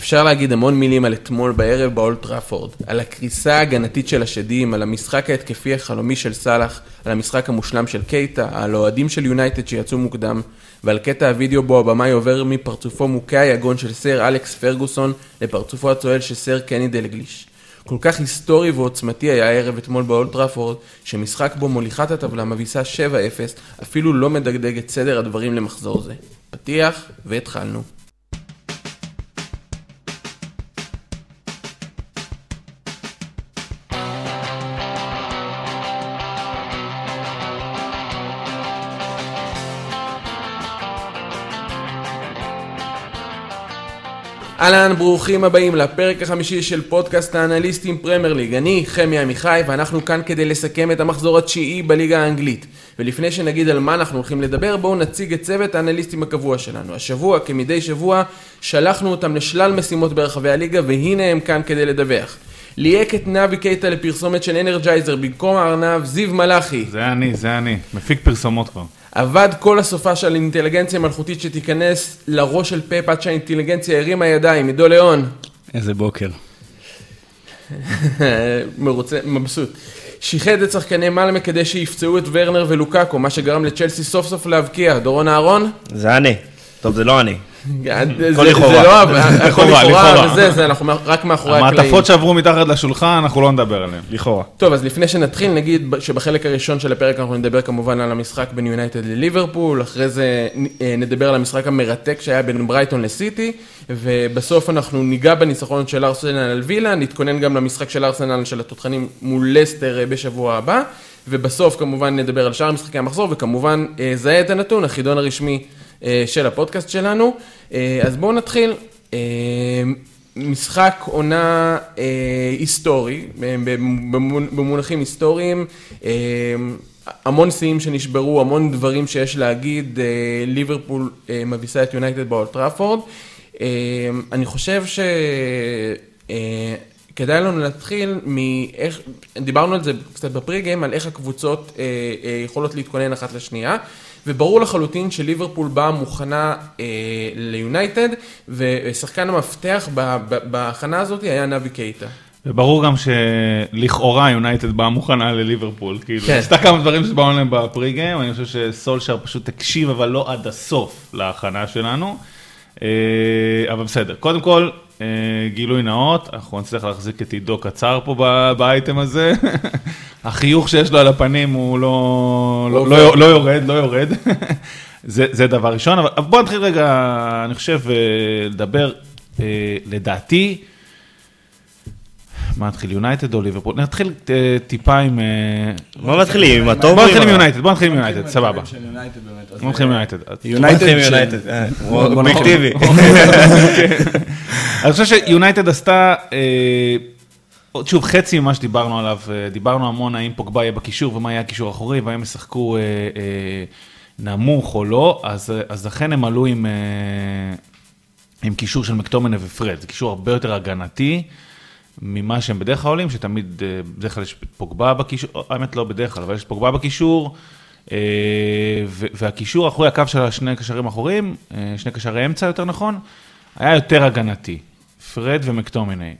אפשר להגיד המון מילים על אתמול בערב באולד טראפורד, על הקריסה ההגנתית של השדים, על המשחק ההתקפי החלומי של סאלח, על המשחק המושלם של קייטה, על אוהדים של יונייטד שיצאו מוקדם, ועל קטע הוידאו בו הבמאי עובר מפרצופו מוכה היגון של סר אלכס פרגוסון לפרצופו הצוהל של סר קני דלגליש. כל כך היסטורי ועוצמתי היה הערב אתמול באולד טראפורד, שמשחק בו מוליכת הטבלה מביסה 7-0, אפילו לא מדגדג את סדר הדברים למחזור זה. פתיח, והתחלנו. אהלן, ברוכים הבאים לפרק החמישי של פודקאסט האנליסטים פרמייר ליג. אני חמי עמיחי, ואנחנו כאן כדי לסכם את המחזור התשיעי בליגה האנגלית. ולפני שנגיד על מה אנחנו הולכים לדבר, בואו נציג את צוות האנליסטים הקבוע שלנו. השבוע, כמדי שבוע, שלחנו אותם לשלל משימות ברחבי הליגה, והנה הם כאן כדי לדווח. ליהק את נבי קייטה לפרסומת של Energizer במקום הארנב, זיו מלאכי. זה אני, זה אני. מפיק פרסומות כבר. עבד כל הסופ"ש על אינטליגנציה מלאכותית שתיכנס לראש של פפ עד שהאינטליגנציה הרימה ידיים, עידו ליאון. איזה בוקר. מרוצה, מבסוט. שיחד את שחקני מלמה כדי שיפצעו את ורנר ולוקאקו, מה שגרם לצ'לסי סוף סוף להבקיע. דורון אהרון? זה אני. טוב, זה לא אני. הכל לכאורה. זה לא, הכל לכאורה, לכאורה, לכאורה. וזה, זה, אנחנו רק מאחורי הקלעים. המעטפות שעברו מתחת לשולחן, אנחנו לא נדבר עליהן. לכאורה. טוב, אז לפני שנתחיל, נגיד שבחלק הראשון של הפרק אנחנו נדבר כמובן על המשחק בין יונייטד לליברפול, אחרי זה אה, נדבר על המשחק המרתק שהיה בין ברייטון לסיטי, ובסוף אנחנו ניגע בניצחון של ארסנל על וילה, נתכונן גם למשחק של ארסנל של התותחנים מול לסטר אה, בשבוע הבא, ובסוף כמובן נדבר על שאר משחקי המחזור, וכמובן אה, זהה את הנתון, החידון הרשמי של הפודקאסט שלנו. אה, אז בואו נתחיל. אה, משחק עונה אה, היסטורי, במונ- במונחים היסטוריים, אה, המון שיאים שנשברו, המון דברים שיש להגיד, אה, ליברפול אה, מביסה את יונייטד באולד טראפורד. אה, אני חושב ש... אה, כדאי לנו להתחיל מאיך, דיברנו על זה קצת ב pre-game, על איך הקבוצות אה, אה, יכולות להתכונן אחת לשנייה, וברור לחלוטין שליברפול באה מוכנה אה, ליונייטד, ושחקן המפתח בהכנה הזאת היה נבי קייטה. וברור גם שלכאורה יונייטד באה מוכנה לליברפול. כאילו, כן. עשתה כמה דברים שדיברנו עליהם ב pre-game, אני חושב שסולשר פשוט הקשיב, אבל לא עד הסוף להכנה שלנו. אה, אבל בסדר. קודם כל, גילוי נאות, אנחנו נצטרך להחזיק את עידו קצר פה ב- באייטם הזה. החיוך שיש לו על הפנים הוא לא, לא, לא, לא יורד, לא יורד. זה, זה דבר ראשון, אבל אבל בוא נתחיל רגע, אני חושב, אה, לדבר, אה, לדעתי, מה נתחיל, יונייטד או ליברפול? נתחיל אה, טיפה עם... אה, בוא מתחילים עם הטוב בוא או נתחיל עם? יונייטד, בוא נתחיל עם יונייטד, סבבה. של יונייטד עם יונייטד. אה, אובייקטיבי. אני חושב שיונייטד עשתה, אה, עוד שוב, חצי ממה שדיברנו עליו, אה, דיברנו המון האם פוגבה יהיה בקישור ומה יהיה הקישור האחורי, והאם ישחקו נמוך או לא, אז לכן הם עלו עם, עם קישור של מקטומנה ופרד, זה קישור הרבה יותר הגנתי. ממה שהם בדרך כלל עולים, שתמיד, בדרך כלל יש פוגבה בקישור, האמת לא בדרך כלל, אבל יש פוגבה בקישור, והקישור אחורי הקו של השני קשרים אחוריים, אה, שני קשרי אמצע יותר נכון, היה יותר הגנתי, פרד ומקטומיני.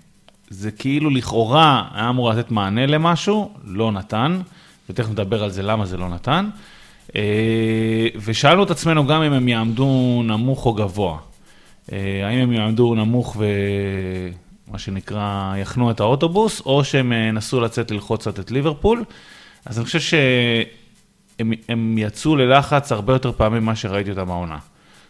זה כאילו לכאורה היה אמור לתת מענה למשהו, לא נתן, ותכף נדבר על זה למה זה לא נתן. אה, ושאלנו את עצמנו גם אם הם יעמדו נמוך או גבוה. אה, האם הם יעמדו נמוך ומה שנקרא יחנו את האוטובוס, או שהם אה, ינסו לצאת ללחוץ קצת את ליברפול. אז אני חושב שהם הם יצאו ללחץ הרבה יותר פעמים ממה שראיתי אותם העונה.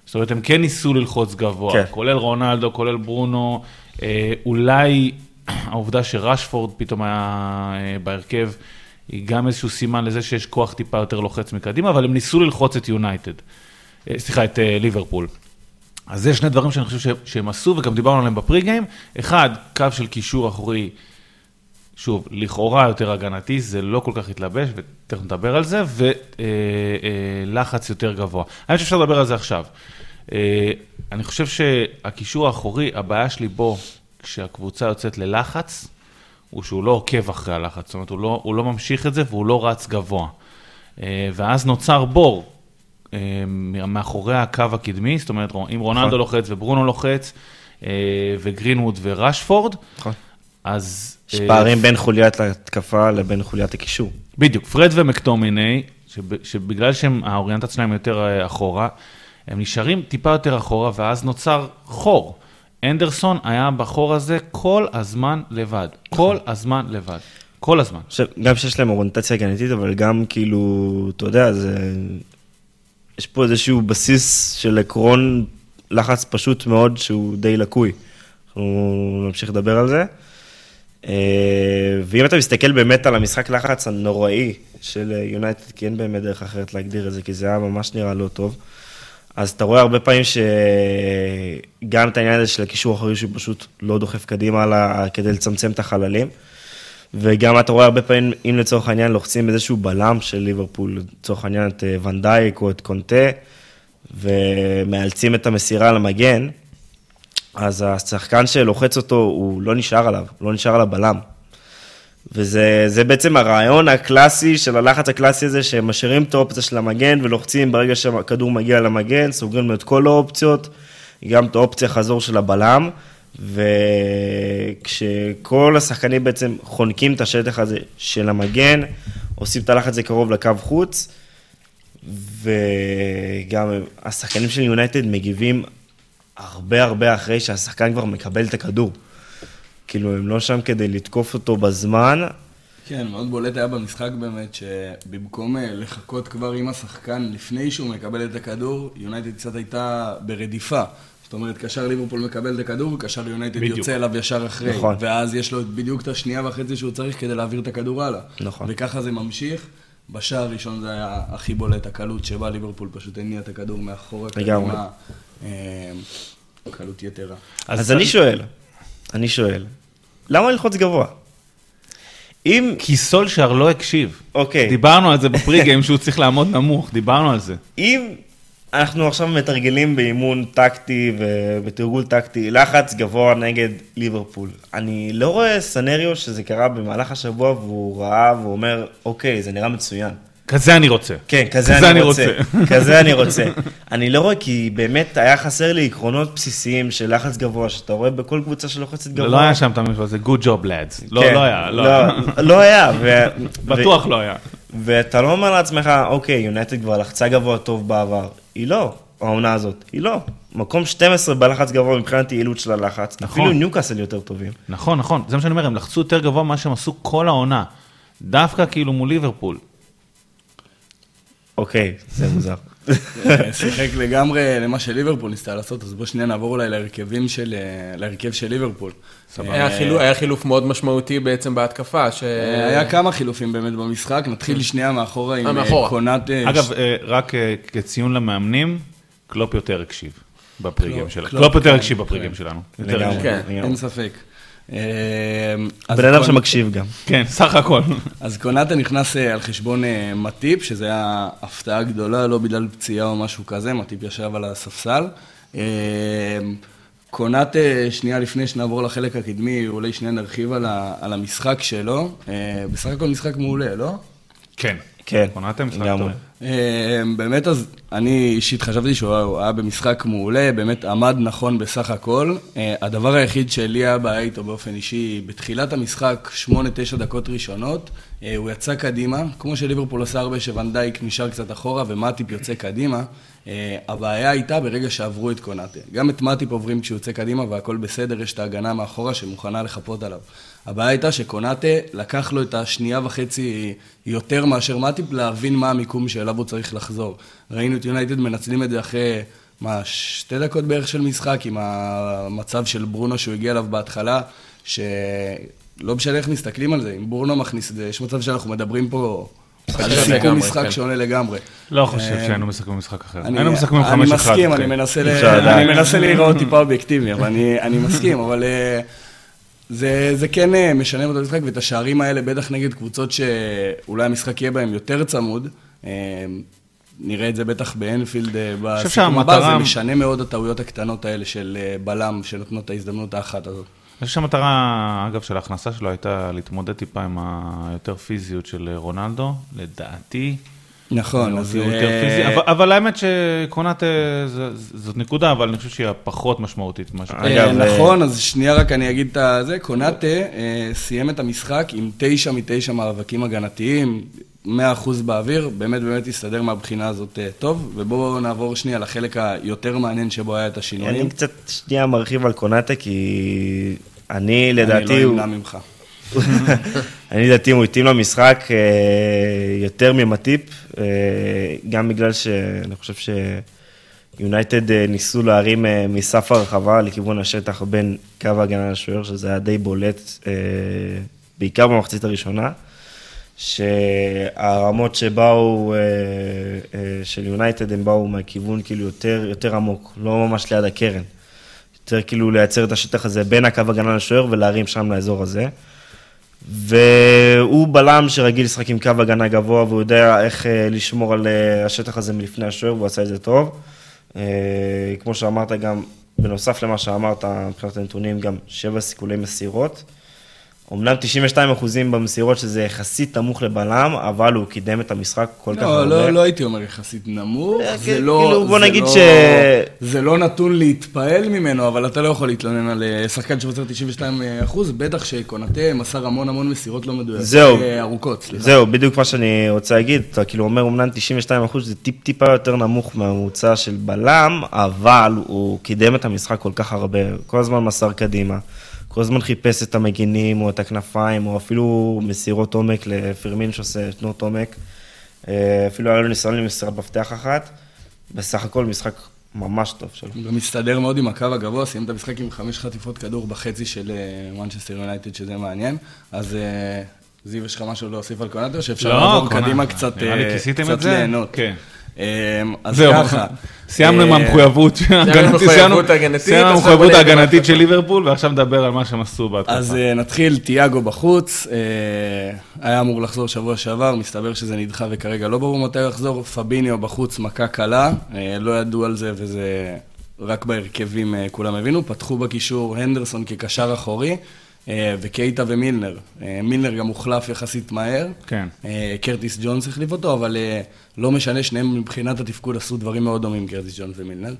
זאת אומרת, הם כן ניסו ללחוץ גבוה, כן. כולל רונלדו, כולל ברונו, אה, אולי העובדה שרשפורד פתאום היה אה, בהרכב, היא גם איזשהו סימן לזה שיש כוח טיפה יותר לוחץ מקדימה, אבל הם ניסו ללחוץ את יונייטד, אה, סליחה, את אה, ליברפול. אז זה שני דברים שאני חושב שהם עשו, וגם דיברנו עליהם בפרי גיים. אחד, קו של קישור אחורי, שוב, לכאורה יותר הגנתי, זה לא כל כך התלבש, ותכף נדבר על זה, ולחץ יותר גבוה. אני חושב שאפשר לדבר על זה עכשיו. אה, אני חושב שהקישור האחורי, הבעיה שלי בו, כשהקבוצה יוצאת ללחץ, הוא שהוא לא עוקב אחרי הלחץ, זאת אומרת, הוא לא, הוא לא ממשיך את זה והוא לא רץ גבוה. אה, ואז נוצר בור אה, מאחורי הקו הקדמי, זאת אומרת, אם רונלדו לוחץ וברונו לוחץ, אה, וגרינווד וראשפורד. נכון. אז... יש אה, פערים בין חוליית ההתקפה לבין חוליית הקישור. בדיוק, פרד ומקטומיני, שב- שבגלל שהאוריינטציה שלהם יותר אה, אחורה, הם נשארים טיפה יותר אחורה, ואז נוצר חור. אנדרסון היה בחור הזה כל הזמן לבד. כל הזמן לבד. כל הזמן. עכשיו, גם שיש להם אוריינטציה הגנתית, אבל גם כאילו, אתה יודע, זה... יש פה איזשהו בסיס של עקרון לחץ פשוט מאוד שהוא די לקוי. אנחנו נמשיך לדבר על זה. אה, ואם אתה מסתכל באמת על המשחק לחץ הנוראי של יונייטד, כי אין באמת דרך אחרת להגדיר את זה, כי זה היה ממש נראה לא טוב, אז אתה רואה הרבה פעמים שגם את העניין הזה של הקישור האחורי שהוא פשוט לא דוחף קדימה לה, כדי לצמצם את החללים. וגם אתה רואה הרבה פעמים, אם לצורך העניין לוחצים איזשהו בלם של ליברפול, לצורך העניין את אה, ונדייק או את קונטה, ומאלצים את המסירה למגן, אז השחקן שלוחץ אותו, הוא לא נשאר עליו, לא נשאר על הבלם. וזה זה בעצם הרעיון הקלאסי של הלחץ הקלאסי הזה, שהם משאירים את האופציה של המגן ולוחצים ברגע שהכדור מגיע למגן, סוגרים לו את כל האופציות, גם את האופציה חזור של הבלם, וכשכל השחקנים בעצם חונקים את השטח הזה של המגן, עושים את הלחץ הזה קרוב לקו חוץ, וגם השחקנים של יונייטד מגיבים הרבה הרבה אחרי שהשחקן כבר מקבל את הכדור. כאילו, הם לא שם כדי לתקוף אותו בזמן. כן, מאוד בולט היה במשחק באמת, שבמקום אה, לחכות כבר עם השחקן לפני שהוא מקבל את הכדור, יונייטד קצת הייתה ברדיפה. זאת אומרת, קשר ליברפול מקבל את הכדור, קשר יונייטד. יוצא אליו ישר אחרי. נכון. ואז יש לו בדיוק את השנייה וחצי שהוא צריך כדי להעביר את הכדור הלאה. נכון. וככה זה ממשיך. בשער הראשון זה היה הכי בולט, הקלות שבה ליברפול פשוט הניע את הכדור מאחורה. לגמרי. אה, קלות יתרה. אז אני שואל, אני שואל, למה ללחוץ גבוה? אם, כי סולשאר לא הקשיב. אוקיי, דיברנו על זה בפריגיים שהוא צריך לעמוד נמוך, דיברנו על זה. אם אנחנו עכשיו מתרגלים באימון טקטי ובתרגול טקטי, לחץ גבוה נגד ליברפול, אני לא רואה סנריו שזה קרה במהלך השבוע והוא ראה והוא אומר, אוקיי, זה נראה מצוין. כזה אני רוצה. כן, כזה, כזה אני רוצה. רוצה. כזה אני רוצה. אני לא רואה, כי באמת היה חסר לי עקרונות בסיסיים של לחץ גבוה, שאתה רואה בכל קבוצה שלוחצת גבוה. לא היה שם את המשפט הזה, good job lads. לא, כן, לא היה, לא. לא, לא היה. ו- בטוח לא היה. ואתה לא אומר לעצמך, אוקיי, יונייטד כבר לחצה גבוה טוב בעבר. היא לא, העונה הזאת, היא לא. מקום 12 בלחץ גבוה מבחינת יעילות של הלחץ. נכון. אפילו ניוקאסל יותר טובים. נכון, נכון, זה מה שאני אומר, הם לחצו יותר גבוה ממה שהם עשו כל העונה. דווקא כאילו מול ליברפול. אוקיי, זה מוזר. אה, שיחק לגמרי למה שליברפול ניסתה לעשות, אז בוא שנייה נעבור אולי להרכבים של, אה, להרכב של ליברפול. היה חילוף- היה חילוף מאוד משמעותי בעצם בהתקפה, ש... אה, היה כמה חילופים באמת במשחק, נתחיל שנייה מאחורה עם אה, אה. קונת... אה, אגב, אה, רק אה, כציון למאמנים, קלופ יותר הקשיב ב pre-game קלופ- שלנו. קלופ, יותר כן, הקשיב כן. ב pre-game שלנו. כן, לגמרי. אין ספק. אה, בן אדם שמקשיב גם. כן, סך הכל. אז קונאטה נכנס אה, על חשבון אה, מטיפ, שזה היה הפתעה גדולה, לא בגלל פציעה או משהו כזה, מטיפ ישב על הספסל. קונאטה, שנייה לפני שנעבור לחלק הקדמי, אולי שנייה נרחיב על, המשחק שלו. בסך הכל משחק מעולה, לא? כן. כן, קונאטה משחק לגמרי. טוב. אה, באמת, אז אני אישית חשבתי שהוא היה- הוא היה במשחק מעולה, באמת עמד נכון בסך הכל. אה, הדבר היחיד שלי היה בעיה איתו באופן אישי, בתחילת המשחק, 8-9 דקות ראשונות, אה, הוא יצא קדימה, כמו שליברפול עושה הרבה, שוונדייק נשאר קצת אחורה ומטיפ יוצא קדימה. אה, הבעיה הייתה ברגע שעברו את קונאטה. גם את מטיפ עוברים כשהוא יוצא קדימה והכל בסדר, יש את ההגנה מאחורה שמוכנה לחפות עליו. הבעיה הייתה שקונאטה לקח לו את השנייה וחצי יותר מאשר מטיפ להבין מה המיקום שאליו הוא צריך לחזור. ראינו את יונייטד מנצלים את זה אחרי, מה, שתי דקות בערך של משחק, עם המצב של ברונו שהוא הגיע אליו בהתחלה, שלא משנה איך מסתכלים על זה, אם ברונו מכניס את זה, יש מצב שאנחנו מדברים פה סיכום משחק כן. שונה לגמרי. לא חושב אה, שהיינו משחקים במשחק אחר. אני- היינו משחקים אני 5-1. מסכים, אני כן. מנסה. אני להיראות טיפה אובייקטיבי, אבל אני, אני מסכים, אבל אה, זה, זה כן אה, משנה את המשחק, ואת השערים האלה, בטח נגד קבוצות שאולי המשחק יהיה בהם יותר צמוד. אה, נראה את זה בטח באנפילד אה, בסיכום הבא, זה משנה מאוד הטעויות הקטנות האלה של בלם, שנותנות את ההזדמנות האחת הזאת. אני חושב שהמטרה, אגב, של ההכנסה שלו הייתה להתמודד טיפה עם היותר פיזיות של רונלדו. לדעתי, נכון, אז... אה, אבל- האמת שקונאטה זה- זאת נקודה, אבל אני חושב שהיא הפחות משמעותית. אה, נכון, אז שנייה רק אני אגיד את זה, קונאטה אה, סיים את המשחק עם תשע מתשע מאבקים הגנתיים, 100% באוויר, באמת באמת הסתדר מהבחינה הזאת אה, טוב, ובואו נעבור שנייה לחלק היותר מעניין שבו היה את השינויים. אני קצת שנייה מרחיב על קונאטה, כי אני אני לדעתי, לא הוא- אמנע ממך. אני לדעתי התאים למשחק אה, יותר ממטיפ, אה, גם בגלל שאני חושב שיונייטד אה, ניסו להרים מסף הרחבה לכיוון השטח בין קו ההגנה לשוער, שזה היה די בולט, בעיקר במחצית הראשונה, שהרמות שבאו, של יונייטד, הם באו מהכיוון כאילו יותר, יותר עמוק, לא ממש ליד הקרן. יותר כאילו לייצר את השטח הזה בין הקו הגנה לשוער ולהרים שם לאזור הזה. והוא בלם שרגיל לשחק עם קו הגנה גבוה, והוא יודע איך אה, לשמור על אה, השטח הזה מלפני השוער, והוא עשה את זה טוב. אה, כמו שאמרת גם, בנוסף למה שאמרת, מבחינת הנתונים, גם שבע סיכולי מסירות. אמנם 92 אחוזים במסירות, שזה יחסית נמוך לבלם, אבל הוא קידם את המשחק כל כך לא, הרבה. לא, לא הייתי אומר יחסית נמוך, אה, זה כן, לא... כאילו, בוא זה נגיד לא- ש- זה לא נתון להתפעל ממנו, אבל אתה לא יכול להתלונן על אה, שחקן שמוסר 92 אחוז, בטח שקונאטה מסר המון המון מסירות לא מדויקות. זהו. אה, ארוכות, סליחה. זהו, בדיוק מה שאני רוצה להגיד, אתה כאילו אומר אמנם 92 אחוז, זה טיפ-טיפה יותר נמוך מהממוצע של בלם, אבל הוא קידם את המשחק כל כך הרבה, כל הזמן מסר קדימה, כל הזמן חיפש את המגינים או את הכנפיים, או אפילו מסירות עומק לפרמין שעושה תנועות עומק. אה, אפילו היה לו ניסיון למסירת מפתח אחת. בסך הכל משחק ממש טוב שלו. הוא גם מסתדר מאוד עם הקו הגבוה, סיים את המשחק עם חמש חטיפות כדור בחצי של מנצ'סטר יונייטד, שזה מעניין. אז אה, זיו, יש לך משהו להוסיף על קונאטה, או שאפשר לא, לעבור קדימה קצת נראה לי אה, כיסיתם את זה? ליהנות? כן. אז זהו, ככה. סיימנו עם המחויבות ההגנתית, של ליברפול, ועכשיו נדבר על מה שהם עשו בהתקפה. אז אה, נתחיל, תיאגו בחוץ, אה, היה אמור לחזור שבוע שעבר, מסתבר שזה נדחה וכרגע לא ברור מתי הוא יחזור. פביניו בחוץ, מכה קלה, אה, לא ידעו על זה וזה רק בהרכבים כולם הבינו. פתחו בקישור הנדרסון כקשר אחורי, וקייטה ומילנר. אה, מילנר גם הוחלף יחסית מהר. כן. אה, קרטיס ג'ונס החליף אותו, אבל אה, לא משנה, שניהם מבחינת התפקוד עשו דברים מאוד דומים, קרטיס ג'ונס ומילנר.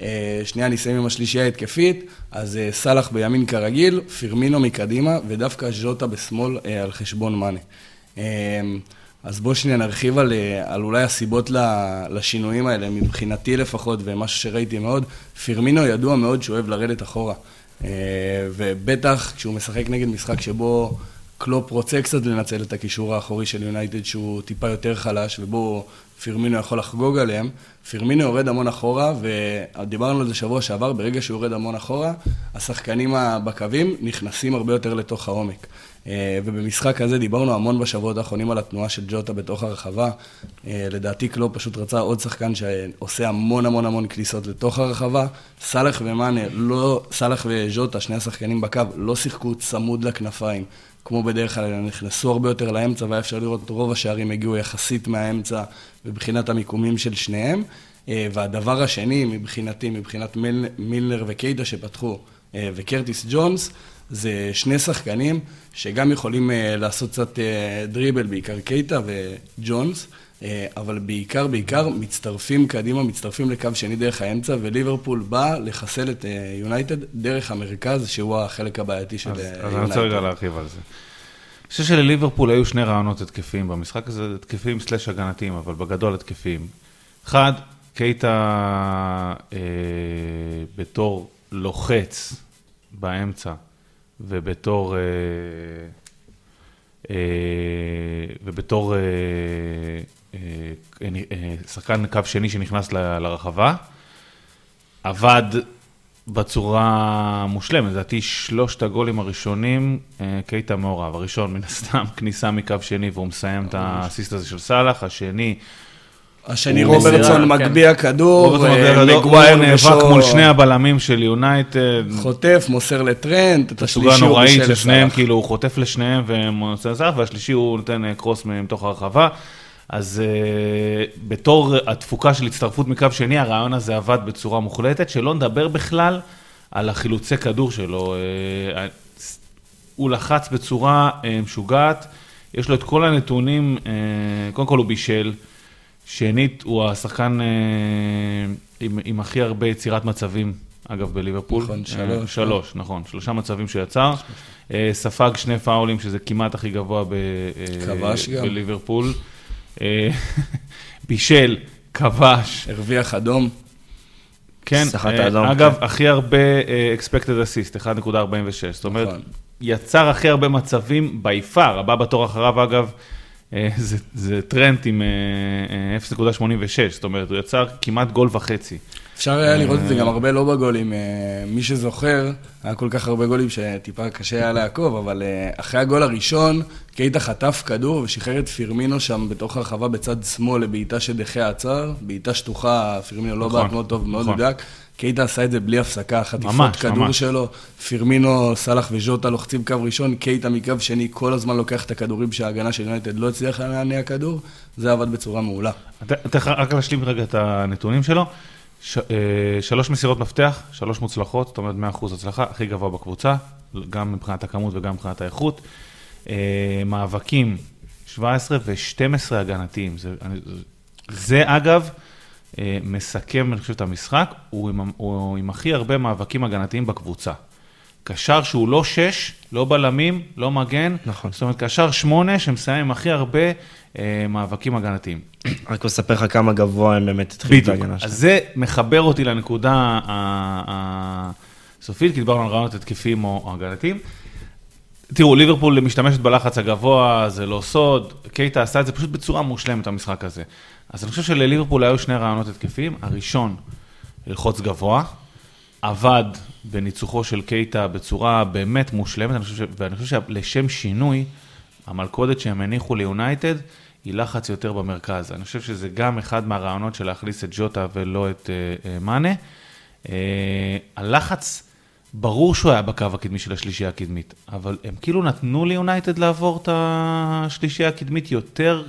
אה, שנייה, נסיים עם השלישייה ההתקפית, אז אה, סאלח בימין כרגיל, פירמינו מקדימה, ודווקא ז'וטה בשמאל אה, על חשבון מאנה. אה, אז בואו שנייה נרחיב על, אה, על אולי הסיבות לשינויים האלה, מבחינתי לפחות, ומשהו שראיתי מאוד, פירמינו ידוע מאוד שהוא אוהב לרדת אחורה. אה, ובטח כשהוא משחק נגד משחק שבו קלופ רוצה קצת לנצל את הקישור האחורי של יונייטד שהוא טיפה יותר חלש, ובו פירמינו יכול לחגוג עליהם. פירמינו יורד המון אחורה, ודיברנו על זה שבוע שעבר, ברגע שהוא יורד המון אחורה, השחקנים בקווים נכנסים הרבה יותר לתוך העומק. אה, ובמשחק הזה דיברנו המון בשבועות האחרונים על התנועה של ג'וטה בתוך הרחבה. אה, לדעתי קלופ פשוט רצה עוד שחקן שעושה המון המון המון כניסות לתוך הרחבה. סאלח ומאנה, לא, סאלח וז'וטה, שני השחקנים בקו, לא שיחקו צמוד לכנפיים. כמו בדרך כלל, נכנסו הרבה יותר לאמצע, והיה אפשר לראות רוב השערים הגיעו יחסית מהאמצע מבחינת המיקומים של שניהם. אה, והדבר השני, מבחינתי, מבחינת מיל, מילנר וקייטה שפתחו, וקרטיס ג'ונס, זה שני שחקנים שגם יכולים אה, לעשות קצת אה, דריבל, בעיקר קייטה וג'ונס, אה, אבל בעיקר, בעיקר מצטרפים קדימה, מצטרפים לקו שני דרך האמצע, וליברפול בא לחסל את יונייטד דרך המרכז, שהוא החלק הבעייתי של אז, אה, אז אני רוצה רגע להרחיב על זה. אני חושב שלליברפול היו שני רעיונות התקפיים במשחק הזה, התקפיים סלאש הגנתיים, אבל בגדול התקפיים. אחד, קייטה אה, בתור לוחץ באמצע, ובתור, אה, אה, ובתור אה, שחקן קו שני שנכנס לרחבה, עבד בצורה מושלמת, לדעתי שלושת הגולים הראשונים, קייטה מעורב. הראשון, מן הסתם, כניסה מקו שני והוא מסיים את האסיסט הזה של סאלח, השני, השני רוברטסון מסירה, מגביה כדור, אה, הוא מגווייר נאבק ושו- מול שני הבלמים של יונייטד, חוטף, מוסר לטרנט, את השלישי הוא נוראית בישל ששניהם, לסאלח. כאילו, הוא חוטף לשניהם ומוסר לסאלח, והשלישי הוא נותן אה, קרוס מתוך הרחבה. אז uh, בתור התפוקה של הצטרפות מקו שני, הרעיון הזה עבד בצורה מוחלטת, שלא נדבר בכלל על החילוצי כדור שלו. Uh, הוא לחץ בצורה uh, משוגעת, יש לו את כל הנתונים, uh, קודם כל הוא בישל, שנית, הוא השחקן אה, עם, עם הכי הרבה יצירת מצבים, אגב, בליברפול. נכון, אה, שלוש. שלוש, נכון. שלושה מצבים שיצר. אה, ספג שני פאולים, שזה כמעט הכי גבוה ב, אה, כבש גם. בליברפול. אה, בישל, כבש. הרוויח אדום. כן, סחט אה, האדום, אגב, כן. הכי הרבה אה, expected assist, 1.46. זאת אומרת, נכון. יצר הכי הרבה מצבים by far, הבא בתור אחריו, אגב, זה, זה טרנט עם אה, אה, 0.86, זאת אומרת, הוא יצר כמעט גול וחצי. אפשר היה לראות את זה גם הרבה לא בגולים. אה, מי שזוכר, היה כל כך הרבה גולים שטיפה קשה היה לעקוב, אבל אה, אחרי הגול הראשון, קייטה חטף כדור ושחרר את פירמינו שם בתוך הרחבה בצד שמאל לבעיטה שדחה עצר. בעיטה שטוחה, פירמינו לא נכון, בעט מאוד טוב, מאוד נכון. מדויק. קייטה עשה את זה בלי הפסקה, חטיפות ממש, כדור ממש. שלו, פירמינו, סאלח וז'וטה לוחצים קו ראשון, קייטה מקו שני, כל הזמן לוקח את הכדורים שההגנה של יונייטד לא הצליחה להניע כדור, זה עבד בצורה מעולה. לך רק להשלים רגע את הנתונים שלו. ש, אה, שלוש מסירות מפתח, שלוש מוצלחות, זאת אומרת 100% הצלחה, הכי גבוה בקבוצה, גם מבחינת הכמות וגם מבחינת האיכות. אה, מאבקים, 17 ו-12 הגנתיים. זה, אני, זה אגב אה, מסכם, אני חושב, את המשחק, הוא עם, הוא עם הכי הרבה מאבקים הגנתיים בקבוצה. קשר שהוא לא שש, לא בלמים, לא מגן. נכון. זאת אומרת, קשר שמונה שמסיים עם הכי הרבה אה, מאבקים הגנתיים. רק לספר לך כמה גבוה הם באמת התחילו את בדיוק. ההגנה אז שלהם. זה מחבר אותי לנקודה הסופית, כי דיברנו על רעיונות התקפיים או הגנתיים. תראו, ליברפול משתמשת בלחץ הגבוה, זה לא סוד. קייטה עשה את זה פשוט בצורה מושלמת, המשחק הזה. אז אני חושב שלליברפול היו שני רעיונות התקפיים. הראשון, ללחוץ גבוה, עבד בניצוחו של קייטה בצורה באמת מושלמת, אני ש... ואני חושב שלשם שינוי, המלכודת שהם הניחו ליונייטד היא לחץ יותר במרכז. אני חושב שזה גם אחד מהרעיונות של להכניס את ג'וטה ולא את אה, אה, מאנה. אה, הלחץ, ברור שהוא היה בקו הקדמי של השלישייה הקדמית, אבל הם כאילו נתנו ליונייטד לעבור את השלישייה הקדמית יותר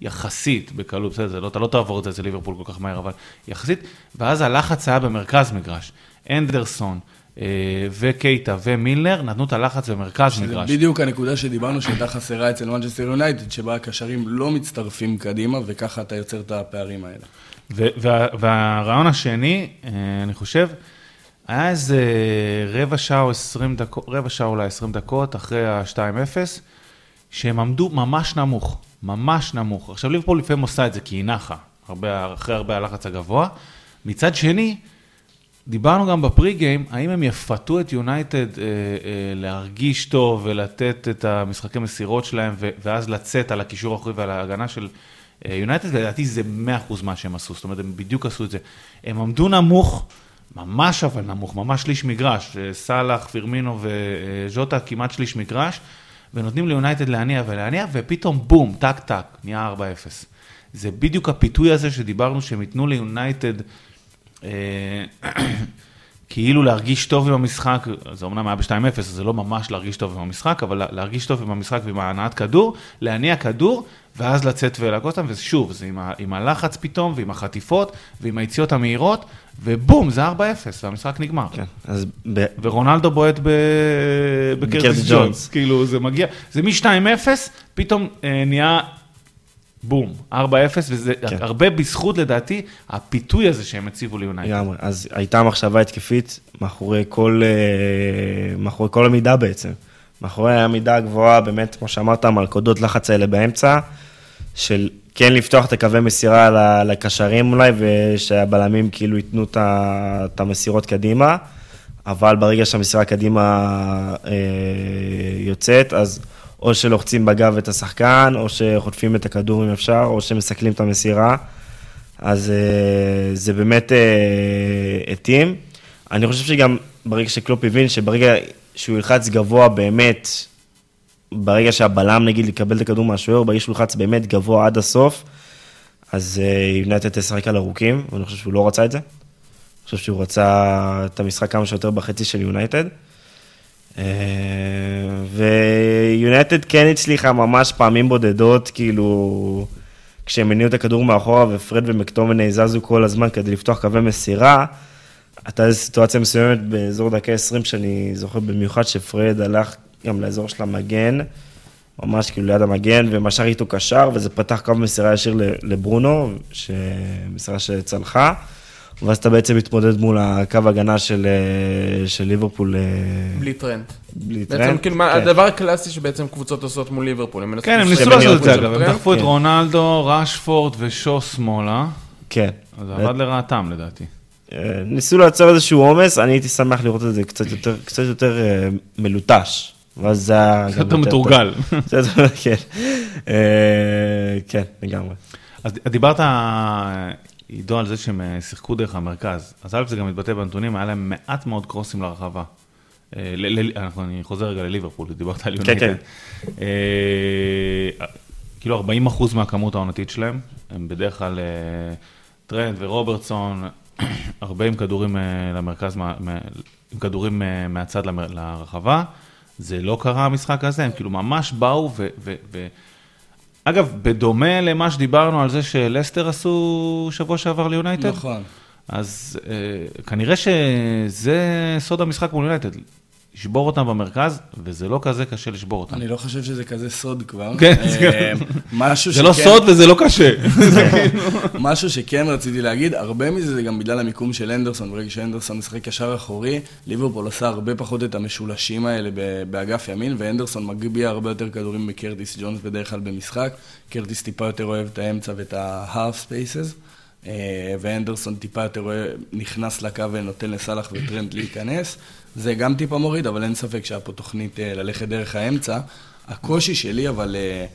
יחסית בקלות, בסדר, זה לא, אתה לא תעבור את זה אצל ליברפול כל כך מהר, אבל יחסית, ואז הלחץ היה במרכז מגרש. אנדרסון אה, וקייטה ומילנר נתנו את הלחץ במרכז מגרש. בדיוק הנקודה שדיברנו שהייתה חסרה אצל מנצ'סטר יונייטד, שבה הקשרים לא מצטרפים קדימה, וככה אתה יוצר את הפערים האלה. וה- והרעיון השני, אה, אני חושב, היה איזה רבע שעה או עשרים דקות, רבע שעה אולי עשרים דקות אחרי ה-2-0, שהם עמדו ממש נמוך, ממש נמוך. עכשיו ליברפול לפעמים עושה את זה כי היא נחה, הרבה, אחרי הרבה הלחץ הגבוה. מצד שני, דיברנו גם בפרי גיים, האם הם יפתו את יונייטד אה, אה, להרגיש טוב ולתת את המשחקי מסירות שלהם, ו- ואז לצאת על הקישור האחורי ועל ההגנה של אה, יונייטד, ולדעתי זה 100% מה שהם עשו, זאת אומרת, הם בדיוק עשו את זה. הם עמדו נמוך, ממש אבל נמוך, ממש שליש מגרש, אה, סאלח, פירמינו וז'וטה כמעט שליש מגרש, ונותנים ליונייטד להניע ולהניע, ופתאום בום, טק טק, נהיה 4-0. זה בדיוק הפיתוי הזה שדיברנו שהם ייתנו ליונייטד אה, כאילו להרגיש טוב עם המשחק, זה אמנם היה ב-2-0, אז זה לא ממש להרגיש טוב עם המשחק, אבל לה- להרגיש טוב עם המשחק ועם ההנעת כדור, להניע כדור, ואז לצאת ולהכות אותם, ושוב, זה עם, ה- עם הלחץ פתאום, ועם החטיפות, ועם היציאות המהירות, ובום, זה 4-0, והמשחק נגמר. כן, אז ב- ורונלדו בועט ב... בקרטיס ג'ונס. כאילו זה מגיע, זה מ-2-0, פתאום אה, נהיה בום, 4-0, וזה כן. הרבה בזכות לדעתי הפיתוי הזה שהם הציבו ליונייטד. לגמרי. אז הייתה מחשבה התקפית מאחורי כל, אה, מאחורי כל המידה בעצם. מאחורי המידה הגבוהה, באמת, כמו שאמרת, המלכודות לחץ האלה באמצע, של כן לפתוח את הקווי מסירה לקשרים אולי, ושהבלמים כאילו ייתנו את המסירות קדימה, אבל ברגע שהמסירה קדימה אה, יוצאת, אז או שלוחצים בגב את השחקן, או שחוטפים את הכדור אם אפשר, או שמסכלים את המסירה. אז אה, זה באמת אה, התאים. אני חושב שגם ברגע שקלופ הבין שברגע שהוא ילחץ גבוה באמת, ברגע שהבלם נגיד יקבל את הכדור מהשוער, ברגע שהוא ילחץ באמת גבוה עד הסוף, אז אה, יונייטד תשחק על ארוכים, ואני חושב שהוא לא רצה את זה. אני חושב שהוא רצה את המשחק כמה שיותר בחצי של יונייטד. אה, ויונייטד כן הצליחה ממש פעמים בודדות, כאילו, כשהם הניעו את הכדור מאחורה ופרד ומקטומני זזו כל הזמן כדי לפתוח קווי מסירה, הייתה איזו סיטואציה מסוימת באזור דקה 20, שאני זוכר במיוחד שפרד הלך גם לאזור של המגן, ממש כאילו ליד המגן, ומשך איתו קשר, וזה פתח קו מסירה ישיר ל- לברונו, ש- מסירה שצלחה. ואז אתה בעצם מתמודד מול הקו הגנה של, אה, של ליברפול. אה, בלי טרנט. בלי טרנט. בעצם כאילו, כן. הדבר הקלאסי שבעצם קבוצות עושות מול ליברפול. הם מנסים כן, הם ניסו לעשות את זה אגב, הם טרנט. דחפו את כן. רונלדו, רשפורד ושו שמאלה, כן. אז זה עבד לרעתם לדעתי. אה, ניסו לייצר איזשהו עומס, אני הייתי שמח לראות את זה קצת יותר, קצת יותר אה, מלוטש. ואז זה היה... קצת יותר מתורגל. כן. אה, כן, לגמרי. אז דיברת, עידו, על זה שהם שיחקו דרך המרכז. אז א', זה גם מתבטא בנתונים, היה להם מעט מאוד קרוסים לרחבה. אני חוזר רגע לליברפול, דיברת על כן, יונייטד. אה, כאילו 40 אחוז מהכמות העונתית שלהם, הם בדרך כלל טרנט ורוברטסון, הרבה עם כדורים אה, למרכז, עם כדורים אה, מהצד לרחבה. זה לא קרה המשחק הזה, הם כאילו ממש באו ו... ו- ו- אגב, בדומה למה שדיברנו על זה שלסטר עשו שבוע שעבר ליונייטד, נכון. אז אה, כנראה שזה סוד המשחק מול יונייטד, לשבור אותם במרכז, וזה לא כזה קשה לשבור אותם. אני לא חושב שזה כזה סוד כבר. כן, אה, זה- משהו זה לא שכן- סוד וזה לא קשה. משהו שכן רציתי להגיד, הרבה מזה זה גם בגלל המיקום של אנדרסון, ברגע שאנדרסון משחק קשר אחורי, ליברפול עושה הרבה פחות את המשולשים האלה באגף ימין, והנדרסון מגביה הרבה יותר כדורים מקרטיס ג'ונס בדרך כלל במשחק. קרטיס טיפה יותר אוהב את האמצע ואת ה- half spaces, אה, והנדרסון טיפה יותר נכנס לקו ונותן לסאלח וטרנט להיכנס. זה גם טיפה מוריד, אבל אין ספק שהיה פה תוכנית אה, ללכת דרך האמצע. הקושי שלי, אבל... אה,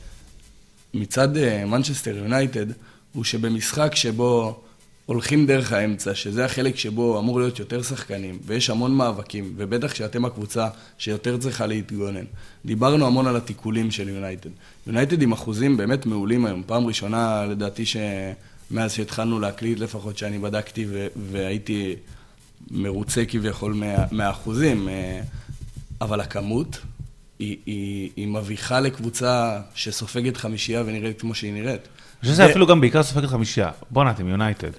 מצד מנצ'סטר יונייטד, הוא שבמשחק שבו הולכים דרך האמצע, שזה החלק שבו אמור להיות יותר שחקנים, ויש המון מאבקים, ובטח שאתם הקבוצה שיותר צריכה להתגונן. דיברנו המון על התיקולים של יונייטד. יונייטד עם אחוזים באמת מעולים היום. פעם ראשונה, לדעתי, שמאז שהתחלנו להקליט לפחות, שאני בדקתי והייתי מרוצה כביכול מה- מהאחוזים, אה, אבל הכמות היא, היא, היא מביכה לקבוצה שסופגת חמישייה ונראית כמו שהיא נראית. אני חושב שזה אפילו גם בעיקר סופגת חמישייה. בואנה, אתם יונייטד.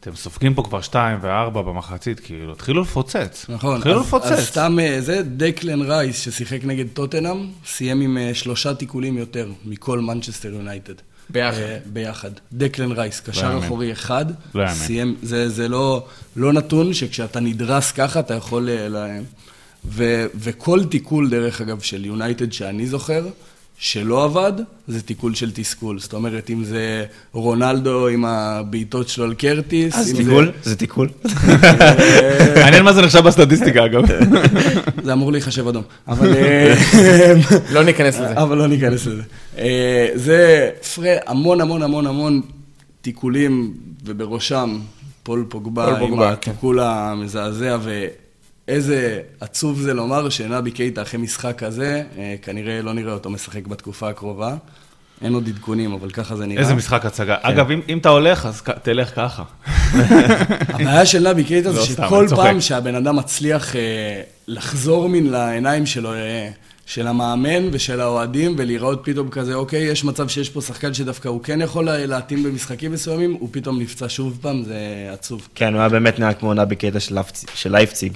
אתם סופגים פה כבר שתיים וארבע במחצית, כאילו, התחילו לפוצץ. נכון, התחילו אז, לפוצץ. אז סתם אה, זה, דקלן רייס ששיחק נגד טוטנאם, סיים עם אה, שלושה תיקולים יותר מכל מנצ'סטר יונייטד. ביחד. אה, ביחד. דקלן רייס, קשר יאמן. אחורי אחד, לא יאמן. סיים, זה, זה לא, לא נתון שכשאתה נדרס ככה אתה יכול... אה, ל... ו, וכל תיקול, דרך אגב, של יונייטד שאני זוכר, שלא עבד, זה תיקול של תסכול. זאת אומרת, אם זה רונלדו עם הבעיטות שלו על קרטיס, אז תיקול? זה תיקול? מעניין מה זה נחשב בסטטיסטיקה, אגב. זה, אמור להיחשב אדום. אבל... אה, לא ניכנס לזה. אבל לא ניכנס לזה. אה, זה פרה, המון המון המון המון תיקולים, ובראשם פול פוגבה, פול עם כן. התיקול המזעזע, ואיזה עצוב זה לומר שנבי קייטה אחרי משחק כזה, אה, כנראה לא נראה אותו משחק בתקופה הקרובה. אין עוד עדכונים, אבל ככה זה נראה. איזה משחק הצגה. כן. אגב, אם- אם אתה הולך, אז כ- תלך ככה. הבעיה של נבי קייטה זה לא, סתם, שכל צוחק. פעם שהבן אדם מצליח אה, לחזור מן לעיניים שלו, אה, של המאמן ושל האוהדים, ולראות פתאום כזה, אוקיי, יש מצב שיש פה שחקן שדווקא הוא כן יכול לה- להתאים במשחקים מסוימים, הוא פתאום נפצע שוב פעם, זה עצוב. כן, הוא היה באמת נראה כמו נבי לייפצ- של לייפציג.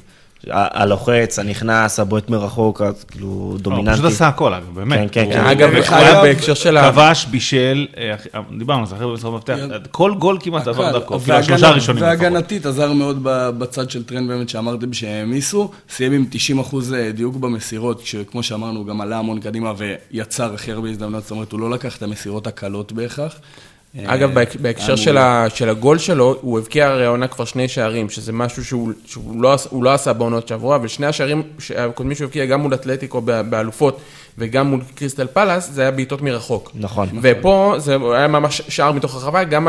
הלוחץ, הנכנס, הבועט מרחוק, אז כאילו לא, הוא דומיננטי. פשוט עשה הכל, אגב, באמת. כן, כן, הוא- כן. אגב, הוא בהקשר של ה... כבש, בישל, אה, דיברנו על זה, אחרי במשחק מפתח, כל גול כמעט עבר. דרכו, כאילו השלושה הראשונים. והגנתית עזר מאוד ב- בצד של טרנד באמת שאמרתם שהעמיסו, סיים עם 90 אחוז דיוק במסירות, כשכמו שאמרנו, הוא גם עלה המון קדימה ויצר הכי הרבה הזדמנויות, זאת אומרת, הוא לא לקח את המסירות הקלות בהכרח. אגב, אה, בהק- בהקשר של. ה, של הגול שלו, הוא הבקיע הרי העונה כבר שני שערים, שזה משהו שהוא, שהוא לא, לא עשה בעונות שעברה, ושני השערים הקודמים שהוא הבקיע, גם מול אתלטיקו באלופות וגם מול קריסטל פלאס, זה היה בעיטות מרחוק. נכון. ופה זה היה ממש שער מתוך הרחבה, גם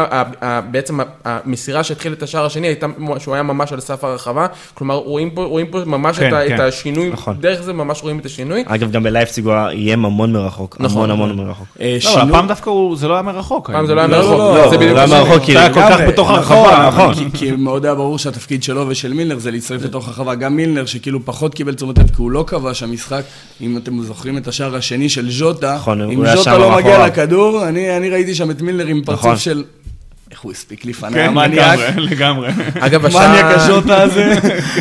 בעצם המסירה שהתחיל את השער השני, הייתה, שהוא היה ממש על סף הרחבה, כלומר רואים פה, רואים פה ממש כן, את, כן. את השינוי, נכון. דרך זה ממש רואים את השינוי. אגב, גם בלייפציג הוא איים המון מרחוק. נכון. המון המון מרחוק. אה, לא, אבל שינוי- הפעם דווקא הוא- זה לא היה מרחוק. פעם זה לא היה לא, מרחוק, לא, לא, זה בדיוק לא. מרחוק, כי זה היה כל כך בתוך נכון, הרחבה, נכון. כי, כי מאוד היה ברור שהתפקיד שלו ושל מילנר זה להצטרף לתוך הרחבה. גם מילנר, שכאילו פחות קיבל תשומת לב, כי הוא לא כבש המשחק. אם אתם זוכרים את השער השני של ז'וטה, נכון, אם ז'וטה לא מגיע. לכדור, אני, אני ראיתי שם את מילנר עם פרצוף נכון. של... איך הוא הספיק לפני כן, המניאק. לגמרי, לגמרי. אגב, מניאק השער... השוטה הזה.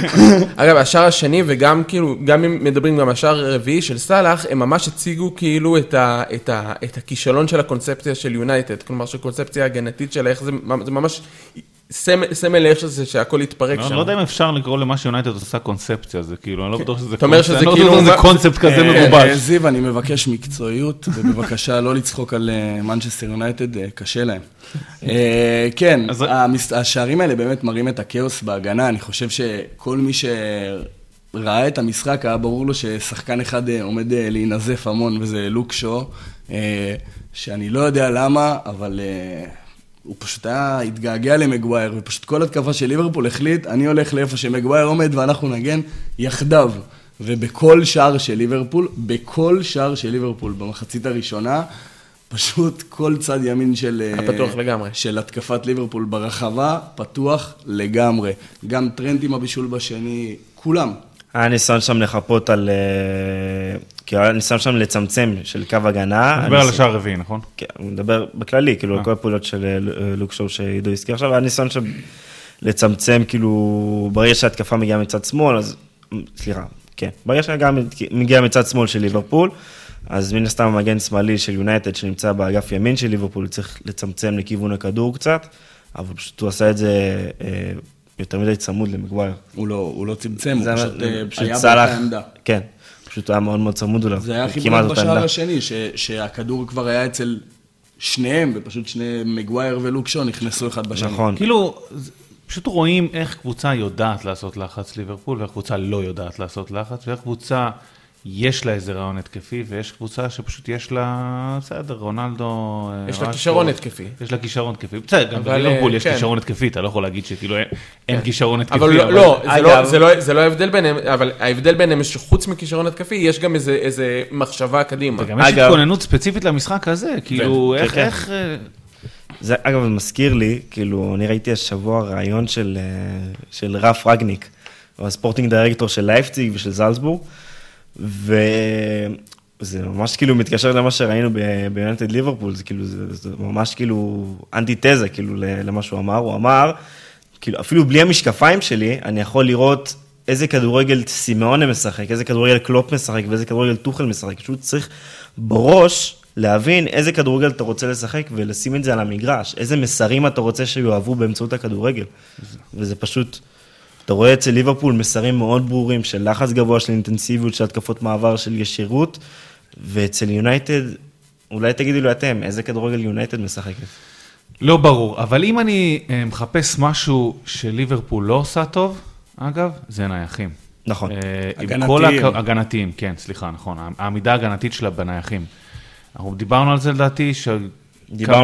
אגב, השער השני, וגם כאילו, גם אם מדברים גם על השער הרביעי של סאלח, הם ממש הציגו כאילו את, ה, את, ה, את הכישלון של הקונספציה של יונייטד. כלומר, של קונספציה הגנתית שלה, איך זה, זה ממש סמל, לאיך שזה, שהכל התפרק לא שם. לא יודע אם אפשר לקרוא למה שיונייטד עושה קונספציה, זה כאילו, אני לא בטוח שזה אתה אומר קונספט- שזה אני לא כאילו- קונספט כזה אה, מגובש. אה, זיו, אני מבקש מקצועיות, ובבקשה לא לצחוק על מנצ'סטר יונייטד, אה, קשה להם. כן, השערים האלה באמת מראים את הכאוס בהגנה, אני חושב שכל מי שראה את המשחק, היה ברור לו ששחקן אחד עומד להינזף המון, וזה לוק שו, שאני לא יודע למה, אבל... הוא פשוט היה, התגעגע למגווייר, ופשוט כל התקפה של ליברפול החליט, אני הולך לאיפה שמגווייר עומד ואנחנו נגן יחדיו. ובכל שער של ליברפול, בכל שער של ליברפול במחצית הראשונה, פשוט כל צד ימין של... היה אה, לגמרי. של התקפת ליברפול ברחבה, פתוח לגמרי. גם טרנט עם הבישול בשני, כולם. היה ניסיון שם לחפות על... אה, כי היה ניסיון שם לצמצם של קו הגנה. נדבר על הניס- השער הרביעי, נכון? כן, הוא מדבר בכללי, כאילו, אה. על כל הפעולות של אה, לוק שואו שעידו הזכיר עכשיו, היה ניסיון שם לצמצם, כאילו, ברגע שההתקפה מגיעה מצד שמאל, אז, סליחה, כן, ברגע שההתקפה מגיעה מצד שמאל של ליברפול, אז מן הסתם המגן שמאלי של יונייטד שנמצא באגף ימין של ליברפול, צריך לצמצם לכיוון הכדור קצת, אבל פשוט הוא עשה את זה יותר מדי צמוד למגווייר. הוא לא, הוא לא צמצם, הוא פשוט, פשוט היה באותה עמדה. כן, פשוט היה מאוד מאוד צמוד אליו. זה היה אותה בשער עמדה. השני, ש, שהכדור כבר היה אצל שניהם, ופשוט שני מגווייר ולוקשון נכנסו אחד בשני. נכון. כאילו, פשוט רואים איך קבוצה יודעת לעשות לחץ ליברפול, ואיך קבוצה לא יודעת לעשות לחץ, ואיך קבוצה יש לה איזה רעיון התקפי, ויש קבוצה שפשוט יש לה, בסדר, רונלדו... אה, יש לה כישרון התקפי. יש לה כישרון התקפי. בסדר, גם בליברפול אה, יש כן. כישרון התקפי, אתה לא יכול להגיד שכאילו אין- אין כישרון התקפי. אבל לא, לא, זה לא- זה לא- לא ההבדל ביניהם, אבל ההבדל ביניהם זה שחוץ מכישרון התקפי, יש גם איזה- מחשבה קדימה. וגם יש התכוננות ספציפית למשחק הזה, כאילו, כן, איך, כן. איך... אה, זה אגב זה מזכיר לי, כאילו, אני ראיתי השבוע ראיון של, של ראלף רנגניק, ה sporting director של לייפציג ושל זלצבורג, וזה ממש כאילו מתקשר למה שראינו ביונייטד ליברפול, זה כאילו, זה, זה ממש כאילו אנטיתזה כאילו למה שהוא אמר, הוא אמר, כאילו אפילו בלי המשקפיים שלי, אני יכול לראות איזה כדורגל סימאונה משחק, איזה כדורגל קלופ משחק ואיזה כדורגל טוחל משחק, פשוט צריך בראש להבין איזה כדורגל אתה רוצה לשחק ולשים את זה על המגרש, איזה מסרים אתה רוצה שיואהבו באמצעות הכדורגל. וזה פשוט, אתה רואה אצל ליברפול מסרים מאוד ברורים של לחץ גבוה, של אינטנסיביות, של התקפות מעבר, של ישירות, ואצל יונייטד, אולי תגידו לי אתם, איזה כדורגל יונייטד משחקת? לא ברור, אבל אם אני אה, מחפש משהו שליברפול לא עושה טוב, אגב, זה נייחים. נכון. אה, הגנתיים. כל הכ- הגנתיים, כן, סליחה, נכון. העמידה ההגנתית שלה בנייחים. אנחנו דיברנו על זה לדעתי, דיברנו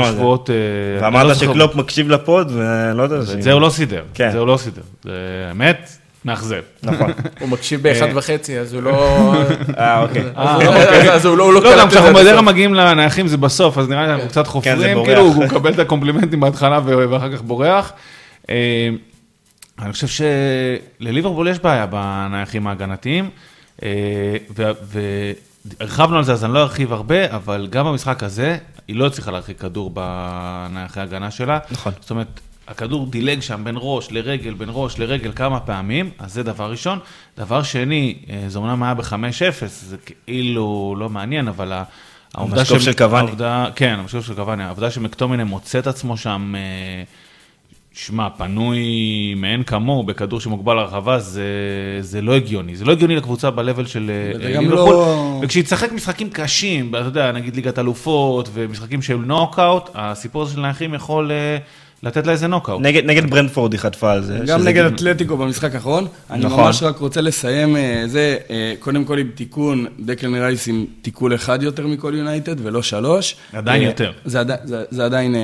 זה. שבועות... אה, לא ואמרת שקלופ מקשיב לפוד, ולא יודע. את זה הוא לא סידר, כן. את זה הוא לא סידר. זה האמת, מאכזב. נכון. הוא מקשיב באחד וחצי, אז הוא לא... אה, אוקיי. אז הוא- אז הוא לא לא לא, גם כשאנחנו בדרך מגיעים לנייחים זה בסוף, אז נראה לי אנחנו קצת כן, חופרים. כאילו הוא מקבל את הקומפלימנטים בהתחלה ואחר כך בורח. אה, אני חושב שלליברפול יש בעיה בנייחים ההגנתיים, ו- והרחבנו על זה אז אני לא ארחיב הרבה, אבל גם במשחק הזה, היא לא הצליחה להרחיק כדור בנייחי ההגנה שלה. נכון. זאת אומרת, הכדור דילג שם בין ראש לרגל, בין ראש לרגל כמה פעמים, אז זה דבר ראשון. דבר שני, אה, זה אומנם היה ב-5-0, זה כאילו לא מעניין, אבל העובדה המשקוף של קוואני. כן, המשקוף של קוואני, העובדה שמקטומינם מוצא את עצמו שם, אה, שמע, פנוי מאין כמוהו בכדור שמוגבל לרחבה, זה, זה לא הגיוני. זה לא הגיוני לקבוצה ב-level של אה, וזה גם ליברפול. לא- וכשהיא תשחק משחקים קשים, אתה יודע, נגיד ליגת אלופות ומשחקים של נוקאוט, הסיפור הזה של נייחים יכול אה, לתת לה איזה נוקאוט. נגד, נגד ברנדפורד היא חטפה על זה. גם נגד כאילו- אתלטיקו במשחק האחרון. אני נכון. ממש רק רוצה לסיים אה, זה, אה, קודם כל עם תיקון, דקלן רייס עם תיקול אחד יותר מכל יונייטד ולא שלוש. עדיין אה, יותר. זה, עדי- זה, זה עדיין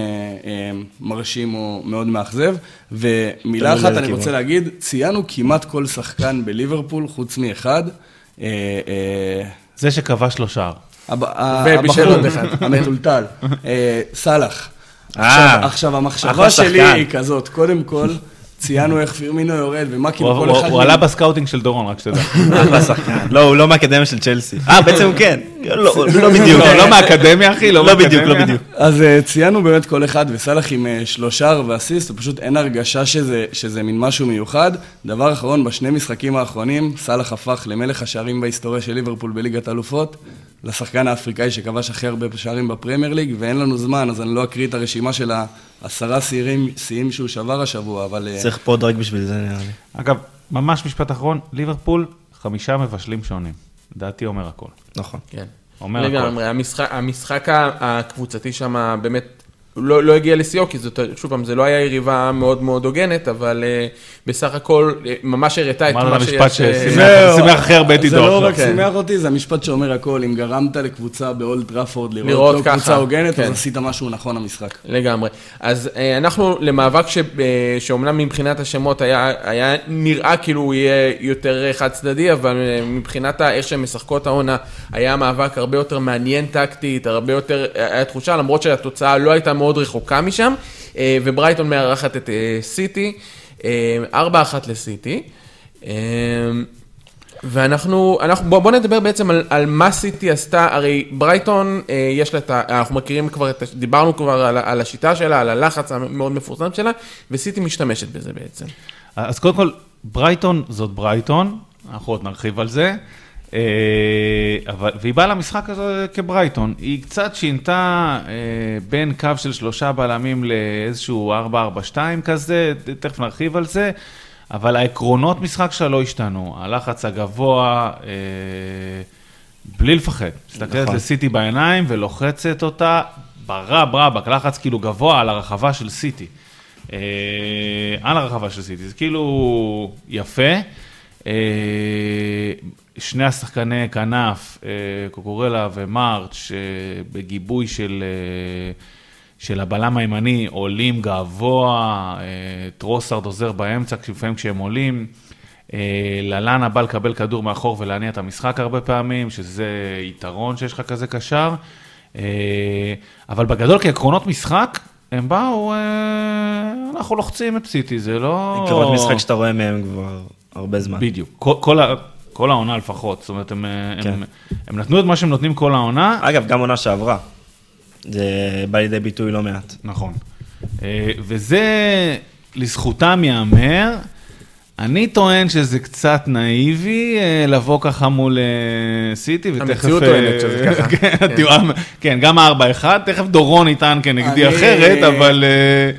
מרשים או מאוד מאכזב. ומילה אחת אני רוצה. להגיד, ציינו כמעט כל שחקן בליברפול חוץ מאחד. זה שכבש לו שער. הבחור. המטולטל, סאלח. אה. עכשיו, עכשיו, המחשבה שלי שחקן. היא כזאת, קודם כל, ציינו איך פירמינו יורד, ומה כאילו כל אחד... הוא עלה בסקאוטינג של דורון, רק שתדע. אחלה שחקן. לא, הוא לא מהאקדמיה של צ'לסי. אה, בעצם הוא כן. לא, לא בדיוק. לא, לא מהאקדמיה, אחי, לא לא בדיוק, לא. בדיוק. אז אה, ציינו באמת כל אחד, וסאלח עם אה, שלושה ואסיסט, ופשוט אין הרגשה שזה, שזה מין משהו מיוחד. דבר אחרון, בשני משחקים האחרונים, סאלח הפך למלך השערים בהיסטוריה של ליברפול בליגת האלופות, לשחקן האפריקאי שכבש הכי הרבה שערים בפרמייר ליג, ואין לנו זמן, אז אני לא אקריא את הרשימה של העשרה שיאים, שהוא שבר השבוע, אבל... אה, צריך פוד רק בשביל זה, נראה לי. אגב, ממש משפט אחרון, ליברפול, חמישה מבשלים שונים. דעתי אומר הכל. נכון. כן. אומר הכל. לגמרי, המשחק, הקבוצתי שם באמת לא, לא הגיע לשיאו, כי זאת, שוב פעם, זה לא היה יריבה מאוד מאוד הוגנת, אבל uh, בסך הכל uh, ממש הראתה את אמרת מה המשפט שיש... אה, ששימח- זהו. שימח הכי הרבה את עידו זה לא. רק כן. שימח אותי, זה המשפט שאומר הכל. אם גרמת לקבוצה באולד טראפורד לראות לראות לא ככה, קבוצה הוגנת, כן. אז עשית משהו נכון המשחק. לגמרי. אז אה, אנחנו למאבק ש, אה, שאומנם מבחינת השמות היה, היה נראה כאילו הוא יהיה יותר חד צדדי, אבל אה, מבחינת איך שהן משחקות העונה, היה מאבק הרבה יותר מעניין טקטית, הרבה יותר, היה תחושה, למרות שהתוצאה לא הייתה מאוד רחוקה משם, אה, וברייטון מארחת את אה, סיטי, אה, 4-1 לסיטי. אה, ואנחנו, אנחנו, בוא, בוא נדבר בעצם על, על מה סיטי עשתה, הרי ברייטון, אה, יש לה את ה... אנחנו מכירים כבר, את, דיברנו כבר על, על השיטה שלה, על הלחץ המאוד מפורסם שלה, וסיטי משתמשת בזה בעצם. אז קודם כל, ברייטון זאת ברייטון, אנחנו עוד נרחיב על זה, אבל, והיא באה למשחק הזה כברייטון. היא קצת שינתה אה, בין קו של שלושה בלמים לאיזשהו 4-4-2 כזה, תכף נרחיב על זה, אבל העקרונות משחק שלה לא השתנו. הלחץ הגבוה, אה, בלי לפחד. מסתכלת נכון. לסיטי בעיניים ולוחצת אותה ברב רבק, לחץ כאילו גבוה על הרחבה של סיטי. אה, על הרחבה של סיטי, זה כאילו יפה. אה, שני השחקני כנף, אה, קוקורלה ומרץ', אה, בגיבוי של, אה, של הבלם הימני, עולים גבוה, טרוסארד עוזר באמצע, לפעמים כשהם עולים. ללאנה בא לקבל כדור מאחור ולהניע את המשחק הרבה פעמים, שזה יתרון שיש לך כזה קשר. אבל בגדול כעקרונות משחק, הם באו, אנחנו לוחצים את סיטי, זה לא... עקרונות משחק שאתה רואה מהם כבר הרבה זמן. בדיוק, כל, כל, כל העונה לפחות, זאת אומרת, הם, אה, כן. הם, הם נתנו את מה שהם נותנים כל העונה, אגב, גם עונה שעברה. זה בא לידי ביטוי לא מעט. נכון. אה, וזה לזכותם ייאמר. אני טוען שזה קצת נאיבי אה, לבוא ככה מול סיטי, ותכף... המציאות טוענת שזה ככה. כן, התיאום- כן, גם ה-4-1, תכף דורון יטען כנגדי אני- אחרת, אבל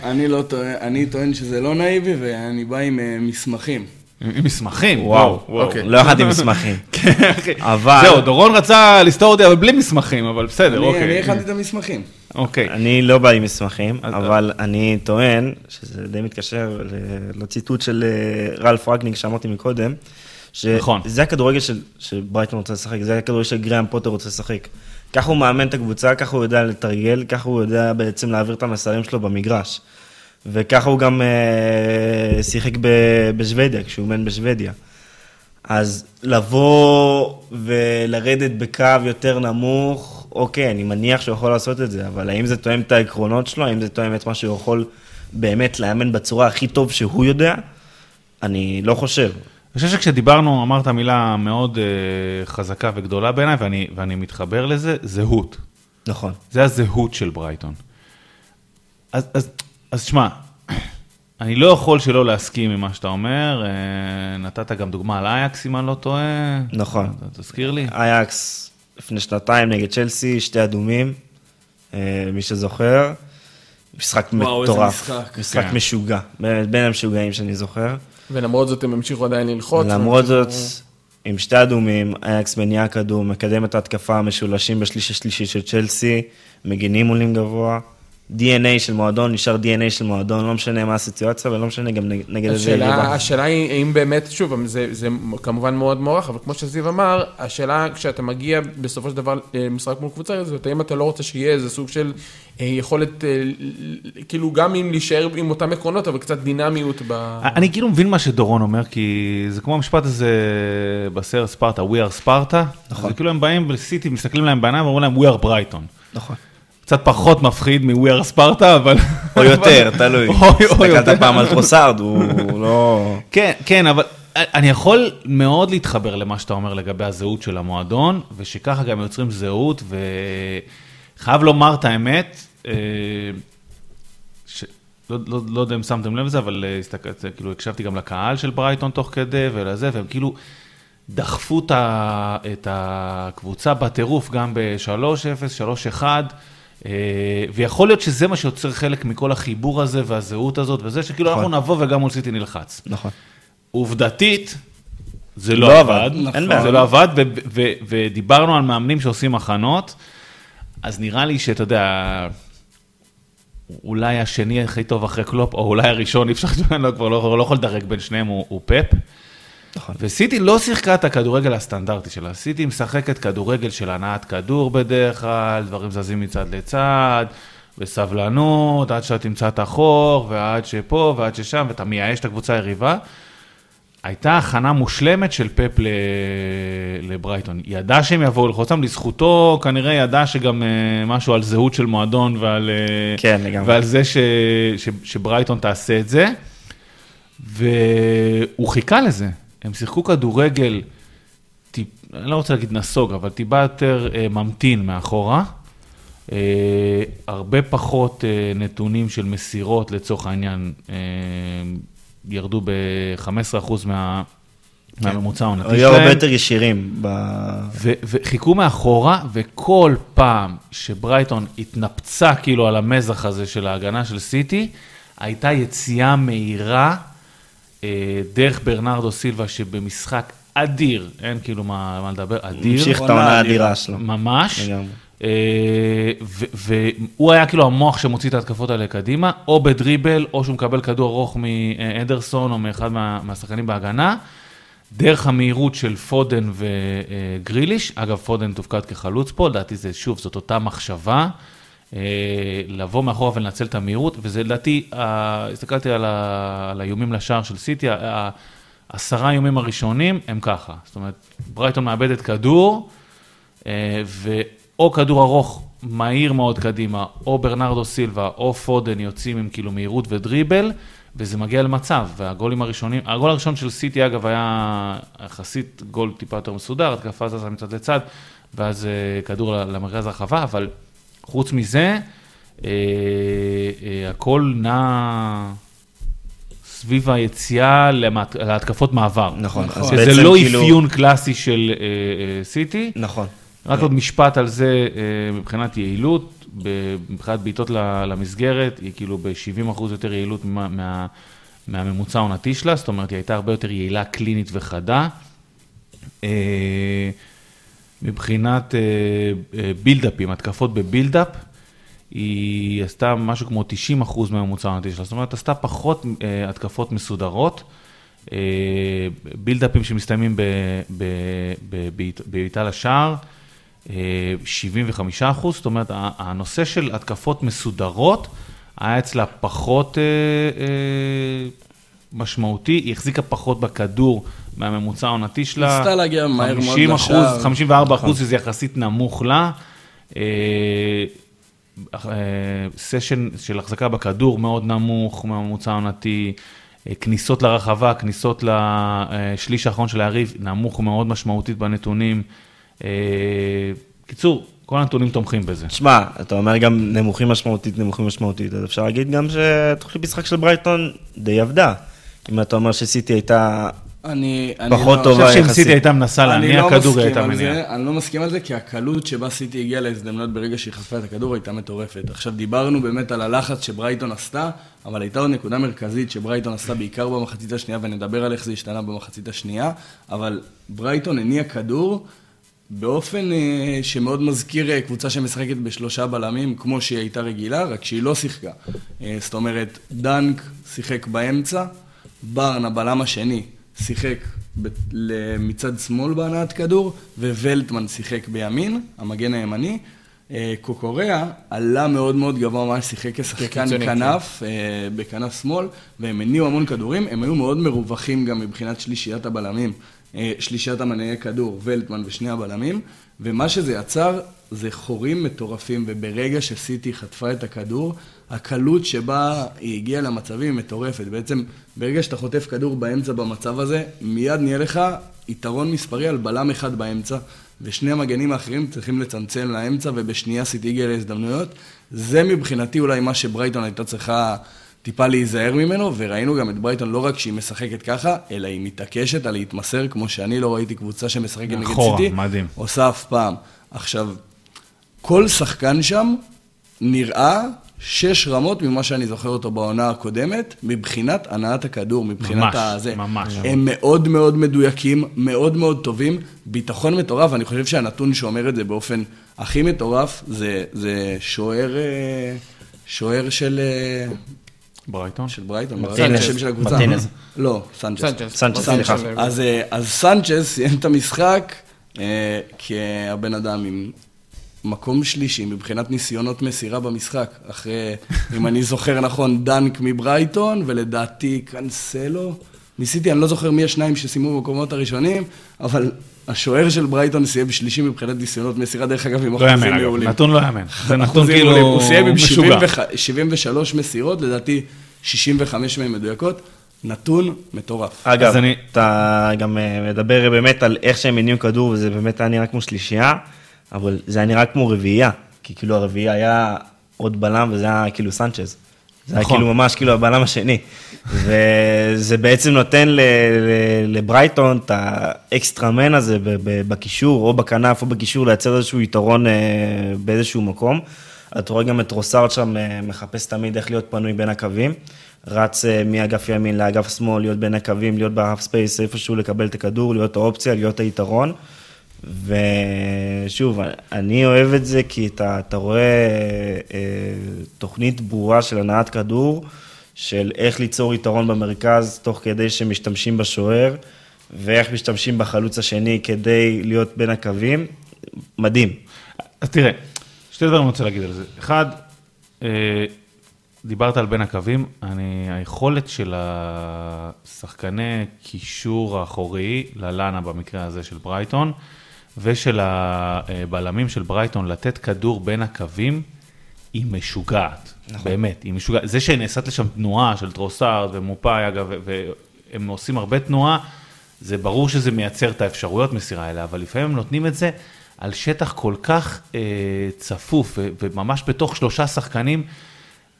אני לא טוען, אני טוען שזה לא נאיבי, ואני בא עם מסמכים. עם מסמכים. וואו, אוקיי. לא יחד עם מסמכים. כן, אחי. אבל- זהו, דורון רצה לסתור אותי, אבל בלי מסמכים, אבל בסדר, אני- אוקיי. אני הכנתי את המסמכים. אוקיי. אני לא בא עם מסמכים, אבל אני טוען, שזה די מתקשר ל- לציטוט של אה, רלף רגניק שאמרתי מקודם, נכון. שזה הכדורגל של- שברייטון רוצה לשחק, זה הכדורגל שגריאם פוטר רוצה לשחק. ככה הוא מאמן את הקבוצה, ככה הוא יודע לתרגל, ככה הוא יודע בעצם להעביר את המסרים שלו במגרש. וככה הוא גם אה, שיחק ב- בשוודיה, כשהוא אימן בשוודיה. אז לבוא ולרדת בקו יותר נמוך, אוקיי, אני מניח שהוא יכול לעשות את זה, אבל האם זה תואם את העקרונות שלו? האם זה תואם את מה שהוא יכול באמת לאמן בצורה הכי טוב שהוא יודע? אני לא חושב. אני חושב שכשדיברנו, אמרת מילה מאוד uh, חזקה וגדולה בעיניי, ואני, ואני מתחבר לזה, זהות. נכון. זה הזהות של ברייטון. אז, אז, אז שמע, אני לא יכול שלא להסכים עם מה שאתה אומר, uh, נתת גם דוגמה על אייקס, אם אני לא טועה. נכון. תזכיר לי. אייקס לפני שנתיים נגד צ'לסי, שתי אדומים, אה, מי שזוכר. משחק וואו, איזה מטורף. משחק. משחק כן. משוגע, בין המשוגעים שאני זוכר. ולמרות זאת הם המשיכו עדיין ללחוץ. למרות זאת, עם שתי אדומים, אייקס מניעה כדור, מקדם את ההתקפה, משולשים בשליש השלישי של צ'לסי, מגינים עולים גבוה. DNA של מועדון, נשאר DNA של מועדון, לא משנה מה הסיטואציה ולא משנה גם נג- נגד איזה יריבה. השאלה היא האם באמת, שוב, זה, זה כמובן מאוד מוערך, אבל כמו שזיו אמר, השאלה כשאתה מגיע בסופו של דבר למשחק מול קבוצה כזאת, האם אתה לא רוצה שיהיה איזה סוג של אה, יכולת, אה, כאילו גם אם להישאר עם אותם עקרונות, אבל קצת דינמיות ב... אני כאילו מבין מה שדורון אומר, כי זה כמו המשפט הזה בסרט ספרטה, We are ספרטה. נכון. זה כאילו הם באים לסיטי, מסתכלים להם בעיניים ואומרים להם We are ברייטון. נכון. קצת פחות מפחיד מ-We are ספרטה, אבל... או יותר, תלוי. הסתכלת פעם על טרוסארד, הוא לא... כן, כן, אבל אני יכול מאוד להתחבר למה שאתה אומר לגבי הזהות של המועדון, ושככה גם יוצרים זהות, וחייב לומר את האמת, אה, ש... לא, לא, לא יודע אם שמתם לב לזה, אבל אה, הסתכלתי, כאילו הקשבתי גם לקהל של ברייטון תוך כדי ולזה, והם כאילו דחפו את, הקבוצה בטירוף גם ב-3-0, 3-1, אה, ויכול להיות שזה מה שיוצר חלק מכל החיבור הזה והזהות הזאת, וזה שכאילו נכון. אנחנו נבוא וגם מול סיטי נלחץ. נכון. עובדתית, זה לא לא עבד, עבד, נכון. זה לא עבד, ו- ו- ודיברנו על מאמנים שעושים הכנות, אז נראה לי שאתה יודע, אולי השני הכי טוב אחרי קלופ, או אולי הראשון, אי אפשר, אני לא, כבר לא, לא יכול לדרג בין שניהם, הוא, הוא פפ. נכון. וסיטי לא שיחקה את הכדורגל הסטנדרטי שלה, סיטי משחקת כדורגל של הנעת כדור בדרך כלל, דברים זזים מצד לצד, בסבלנות, עד שאתה תמצא את החור, ועד שפה, ועד ששם, ואתה מייאש את הקבוצה היריבה. הייתה הכנה מושלמת של פפ ל... לברייטון. ידע שהם יבואו אותם, לזכותו כנראה ידע שגם אה, משהו על זהות של מועדון ועל, אה, כן, לגמרי. ועל זה ש... ש... שברייטון תעשה את זה. והוא חיכה לזה. הם שיחקו כדורגל, טיפ... אני לא רוצה להגיד נסוג, אבל טיפה יותר אה, ממתין מאחורה. אה, הרבה פחות אה, נתונים של מסירות לצורך העניין, אה, ירדו ב-15% מה... מהממוצע העונתי היו הרבה שלהם. יותר ישירים. ב... וחיכו מאחורה, וכל פעם שברייטון התנפצה כאילו על המזח הזה של ההגנה של סיטי, הייתה יציאה מהירה דרך ברנרדו סילבה, שבמשחק אדיר, אין כאילו מה, מה לדבר, אדיר. המשיך את עונה העונה אדירה. האדירה שלו. ממש. לגמרי. אה, והוא היה כאילו המוח שמוציא את ההתקפות האלה קדימה, או בדריבל, או שהוא מקבל כדור ארוך מאנדרסון או מאחד מה- מהשחקנים בהגנה, דרך המהירות של פודן וגריליש, אגב פודן תופקד כחלוץ פה, לדעתי זה שוב, זאת אותה מחשבה, אה, לבוא מאחורה ולנצל את המהירות, וזה לדעתי, אה, הסתכלתי על, על האיומים לשער של סיטי, העשרה איומים הראשונים הם ככה, זאת אומרת, ברייטון מאבדת כדור, אה, ואו כדור ארוך מהיר מאוד קדימה, או ברנרדו סילבה, או פודן יוצאים עם כאילו מהירות ודריבל, וזה מגיע למצב, והגולים הראשונים, הגול הראשון של סיטי אגב היה יחסית גול טיפה יותר מסודר, התקפה זזה מצד לצד, ואז אה, כדור למרכז הרחבה, אבל חוץ מזה, אה, אה, הכל נע סביב היציאה למעט- להתקפות מעבר. נכון, אז שזה לא כאילו- אפיון קלאסי של אה, אה, סיטי. נכון. רק עוד משפט על זה אה, מבחינת יעילות, מבחינת בעיטות למסגרת, היא כאילו ב-70% יותר יעילות מה- מה- מהממוצע העונתי שלה, זאת אומרת, היא הייתה הרבה יותר יעילה קלינית וחדה. אה, מבחינת אה, אה, בילדאפים, התקפות בבילדאפ, היא עשתה משהו כמו 90% מהממוצע העונתי שלה, זאת אומרת, עשתה פחות אה, התקפות מסודרות. אה, בילדאפים שמסתיימים ב- ב- ב- בעיט- בעיטה לשער, אה, 75 אחוז, זאת אומרת, הנושא של התקפות מסודרות היה אצלה פחות אה, אה, משמעותי, היא החזיקה פחות בכדור מהממוצע העונתי שלה. ניסתה להגיע מהר מאוד 50 אחוז, לשער. 54 אחוז, שזה יחסית נמוך לה. אה, אה, סשן של החזקה בכדור מאוד נמוך מהממוצע העונתי, אה, כניסות לרחבה, כניסות לשליש האחרון של היריב, נמוך מאוד משמעותית בנתונים. קיצור, כל הנתונים תומכים בזה. שמע, אתה אומר גם נמוכים משמעותית, נמוכים משמעותית, אז אפשר להגיד גם שתוכנית משחק של ברייטון די עבדה. אם אתה אומר שסיטי הייתה אני, אני פחות לא, טובה. אני חושב שאם יחסית. סיטי הייתה מנסה אני להניע לא כדור, הייתה מניעה. אני לא מסכים על זה, כי הקלות שבה סיטי הגיעה להזדמנויות ברגע שהיא חשפה את הכדור הייתה מטורפת. עכשיו דיברנו באמת על הלחץ שברייטון עשתה, אבל הייתה עוד נקודה מרכזית שברייטון עשתה בעיקר במחצית השנייה, ונדבר על איך זה השתנה במחצית השנייה, אבל ברייטון הניע כדור באופן אה, שמאוד מזכיר אה, קבוצה שמשחקת בשלושה בלמים, כמו שהיא הייתה רגילה, רק שהיא לא שיחקה. אה, זאת אומרת, דנק שיחק באמצע, ברן, הבלם השני, שיחק ב- מצד שמאל בהנעת כדור, וולטמן שיחק בימין, המגן הימני. אה, קוקוריאה עלה מאוד מאוד גבוה, ממש שיחק כשחקן כקיצוני, כנף, אה, בכנף שמאל, והם הניעו המון כדורים, הם היו מאוד מרווחים גם מבחינת שלישיית הבלמים, אה, שלישיית המנהיגי כדור, ולטמן ושני הבלמים, ומה שזה יצר זה חורים מטורפים, וברגע שסיטי חטפה את הכדור, הקלות שבה היא הגיעה למצבים היא מטורפת. בעצם, ברגע שאתה חוטף כדור באמצע במצב הזה, מיד נהיה לך יתרון מספרי על בלם אחד באמצע, ושני המגנים האחרים צריכים לצמצם לאמצע, ובשנייה סיטי הגיעה להזדמנויות. זה מבחינתי אולי מה שברייטון הייתה צריכה טיפה להיזהר ממנו, וראינו גם את ברייטון לא רק שהיא משחקת ככה, אלא היא מתעקשת על להתמסר, כמו שאני לא ראיתי קבוצה שמשחקת נגד אחורה, סיטי. מדהים. עושה אף פעם. עכשיו, כל שחקן שם נראה שש רמות ממה שאני זוכר אותו בעונה הקודמת, מבחינת הנעת הכדור, מבחינת ממש, הזה. ממש. הם מאוד מאוד מדויקים, מאוד מאוד טובים, ביטחון מטורף, אני חושב שהנתון שאומר את זה באופן הכי מטורף, זה, זה שוער, אה, שוער של, אה, ברייטון? של ברייטון, מרטינז. השם של הקבוצה. מרטינז. לא, סנצ'ס. סנצ'ס. סנצ'ס, סליחה. סליחה. אז, אה, אז סנצ'ס סיים את המשחק כהבן אדם עם מקום שלישי מבחינת ניסיונות מסירה במשחק. אחרי, אם אני זוכר נכון, דנק מברייטון, ולדעתי קאנסלו. ניסיתי, אני לא זוכר מי השניים שסיימו במקומות הראשונים, אבל השוער של ברייטון סיים שלישי מבחינת ניסיונות מסירה, דרך אגב, עם לא אחוזים מעולים. נתון לא יאמן. זה נתון כאילו. הוא סיים עם משוגע. 75 73 מסירות, לדעתי 65 מהן מדויקות. נתון מטורף. אגב, אז אני- אתה גם אה, מדבר באמת על איך שהם הניעו כדור, וזה באמת היה נראה כמו שלישייה, אבל זה היה נראה כמו רביעייה, כי כאילו הרביעייה היה עוד בלם, וזה היה כאילו סנצ'ז. זה היה נכון. כאילו ממש כאילו הבלם השני. וזה בעצם נותן ל- ל- לברייטון את ה extra man הזה ב- ב- בקישור, או בכנף או בקישור, לייצר איזשהו יתרון אה, באיזשהו מקום. אתה רואה גם את טרוסארד שם אה, מחפש תמיד איך להיות פנוי בין הקווים. רץ אה, מאגף ימין לאגף שמאל, להיות בין הקווים, להיות ב half space, איפשהו לקבל את הכדור, להיות האופציה, להיות היתרון. ושוב, אני אוהב את זה כי אתה, אתה רואה אה, תוכנית ברורה של הנעת כדור, של איך ליצור יתרון במרכז תוך כדי שמשתמשים בשוער, ואיך משתמשים בחלוץ השני כדי להיות בין הקווים. מדהים. אז תראה, שתי דברים אני רוצה להגיד על זה. אחד, אה, דיברת על בין הקווים, אני, היכולת של השחקני קישור האחורי, ללאנה במקרה הזה של ברייטון, ושל הבלמים של ברייטון לתת כדור בין הקווים, היא משוגעת. נכון. באמת, היא משוגעת. זה שנעשית לשם תנועה של טרוסארד ומופאי, אגב, והם עושים הרבה תנועה, זה ברור שזה מייצר את האפשרויות מסירה האלה, אבל לפעמים הם נותנים את זה על שטח כל כך אה, צפוף, ו- וממש בתוך שלושה שחקנים,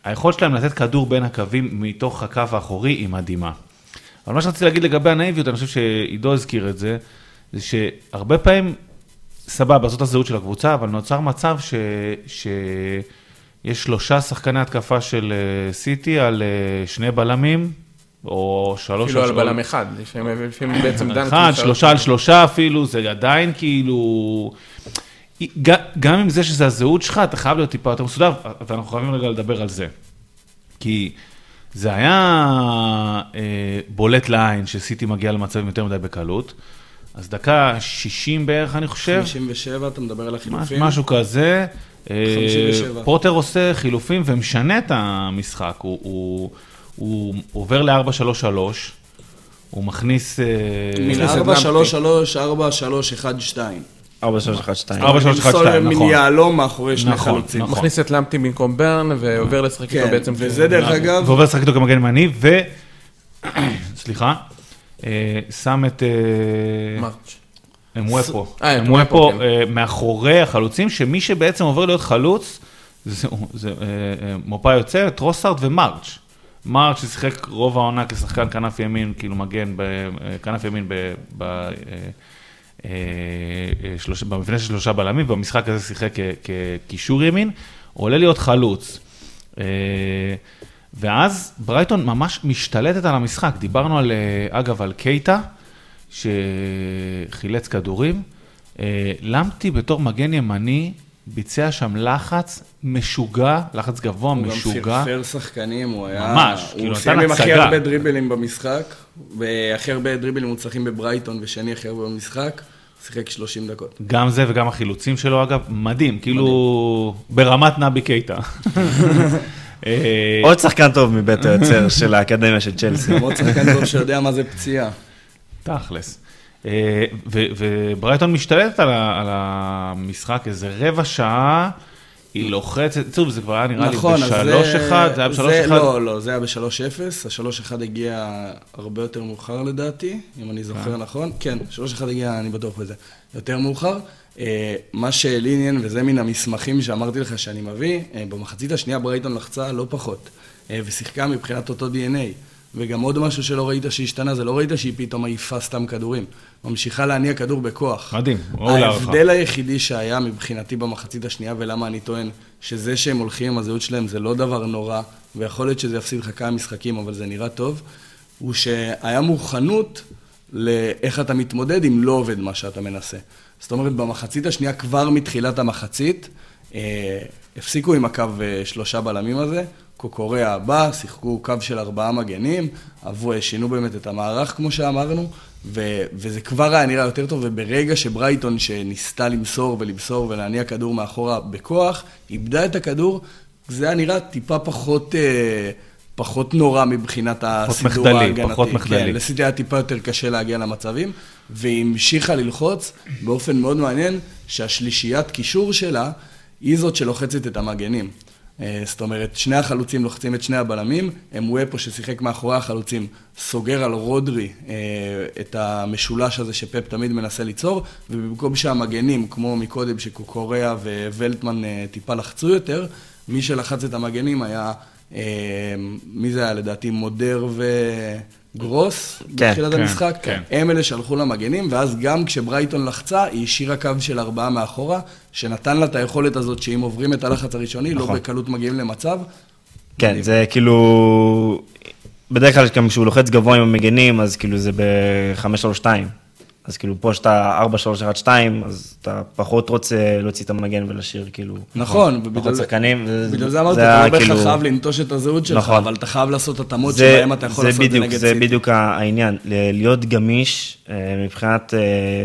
היכולת שלהם לתת כדור בין הקווים מתוך הקו האחורי היא מדהימה. אבל מה שרציתי להגיד לגבי הנאיביות, אני חושב שעידו הזכיר את זה, זה שהרבה פעמים, סבבה, זאת הזהות של הקבוצה, אבל נוצר מצב ש... שיש שלושה שחקני התקפה של אה, סיטי על אה, שני בלמים, או שלוש... אפילו על בלם אחד, לפעמים בעצם דנק. אחד, שלושה על שלושה אפילו, זה עדיין כאילו... גם עם זה שזה הזהות שלך, אתה חייב להיות טיפה יותר מסודר, ואנחנו חייבים רגע לדבר על זה. כי זה היה אה, בולט לעין שסיטי מגיע למצבים יותר מדי בקלות. אז דקה 60 בערך, אני חושב. 57, אתה מדבר על החילופים? משהו כזה. אה, 57. פוטר עושה חילופים ומשנה את המשחק. הוא, הוא, הוא עובר ל-4-3-3, הוא מכניס... אה, מן נכנס את 4, למפטי. 3, 3, 4, 3, 1, 2. 4, 3, 1, 2. ארבע, שלוש, אחד, שתיים, מין נכון. יהלום מאחורי שני נכון, חלוצים. נכון. מכניס את למפטי במקום ברן ועובר לשחק איתו כן, בעצם. וזה דרך אגב, ועובר לשחק איתו כמגן ימני, ו... סליחה, אה, שם את אה, מרץ'. אמואפו. אה, אמואפו כן. אה, מאחורי החלוצים, שמי שבעצם עובר להיות חלוץ, זה אה, אה, מופע יוצא, טרוסארד ומרץ'. מרץ' ששיחק רוב העונה כשחקן כנף ימין, כאילו מגן, אה, כנף ימין ב- אה, אה, אה, שלוש- במבנה של שלושה בלמים, במשחק הזה שיחק כקישור ימין, עולה להיות חלוץ. ואז ברייטון ממש משתלטת על המשחק. דיברנו על, אה, אגב, על קייטה, שחילץ כדורים. אה, למפטי בתור מגן ימני ביצע שם לחץ משוגע, לחץ גבוה, הוא גם משוגע. פרפר שחקנים, הוא היה... ממש, כאילו, הוא נתן סיים עם הכי הצגה. הרבה דריבלים במשחק, והכי הרבה דריבלים מוצלחים בברייטון, ושני הכי הרבה במשחק. שיחק 30 דקות. גם זה וגם החילוצים שלו, אגב, מדהים, כאילו ברמת נבי קייטה. אה, עוד שחקן טוב מבית היוצר של האקדמיה של צ'לסי. למרות שחקן טוב שיודע מה זה פציעה. תכלס. אה, וברייטון משתלטת על המשחק איזה רבע שעה, היא לוחצת, טוב, זה כבר היה נראה נכון, לי אז בשלוש זה... אחד, זה היה בשלוש זה- אחד. לא, לא, זה היה בשלוש אפס, השלוש אחד הגיע הרבה יותר מאוחר לדעתי, אם אני זוכר נכון. כן, שלוש אחד הגיע, אני בטוח בזה, יותר מאוחר. אה, מה שלי עניין, וזה מן המסמכים שאמרתי לך שאני מביא, אה, במחצית השנייה ברייטון לחצה לא פחות, אה, ושיחקה מבחינת אותו DNA. וגם עוד משהו שלא ראית שהשתנה, זה לא ראית שהיא פתאום מעיפה סתם כדורים. ממשיכה להניע כדור בכוח. מדהים, ראוי להערכה. ההבדל היחידי שהיה מבחינתי במחצית השנייה, ולמה אני טוען שזה שהם הולכים עם הזהות שלהם זה לא דבר נורא, ויכול להיות שזה יפסיד לך כמה משחקים, אבל זה נראה טוב, הוא שהיה מוכנות לאיך אתה מתמודד אם לא עובד מה שאתה מנסה. זאת אומרת, במחצית השנייה, כבר מתחילת המחצית, אה, הפסיקו עם הקו אה, שלושה בלמים הזה, קוקוריאה הבא, שיחקו קו של ארבעה מגנים, עברו, שינו באמת את המערך, כמו שאמרנו, ו- וזה כבר היה נראה יותר טוב, וברגע שברייטון, שניסתה למסור ולמסור ולהניע כדור מאחורה בכוח, איבדה את הכדור, זה היה נראה טיפה פחות, אה, פחות נורא מבחינת הסידור מחדלי, ההגנתי. פחות מחדלי. כן, לסיטי היה טיפה יותר קשה להגיע למצבים, והיא המשיכה ללחוץ באופן מאוד מעניין, שהשלישיית קישור שלה היא זאת שלוחצת את המגנים. אה, זאת אומרת, שני החלוצים לוחצים את שני הבלמים, אמוופו ששיחק מאחורי החלוצים סוגר על רודרי אה, את המשולש הזה שפפ תמיד מנסה ליצור, ובמקום שהמגנים, כמו מקודם שקוקוריאה וולטמן אה, טיפה לחצו יותר, מי שלחץ את המגנים היה, מי זה היה לדעתי? מודר וגרוס, כן, בתחילת כן, המשחק. כן. הם אלה שהלכו למגנים, ואז גם כשברייטון לחצה, היא השאירה קו של ארבעה מאחורה, שנתן לה את היכולת הזאת שאם עוברים את הלחץ הראשוני, לא נכון. בקלות מגיעים למצב. כן, זה כאילו... בדרך כלל גם כשהוא לוחץ גבוה עם המגנים, אז כאילו זה ב-5-3-2. אז כאילו פה שאתה 4-3-1-2, אז אתה פחות רוצה להוציא את המגן ולשיר כאילו... נכון, ובגלל זה- שחקנים. בגלל זה אמרתי, אתה לא בהכרח כאילו- חייב לנטוש את הזהות שלך, נכון. אבל אתה חייב לעשות התאמות זה, שבהם אתה יכול זה לעשות את זה נגד זה סיטי. בדיוק העניין, להיות גמיש אה, מבחינת אה,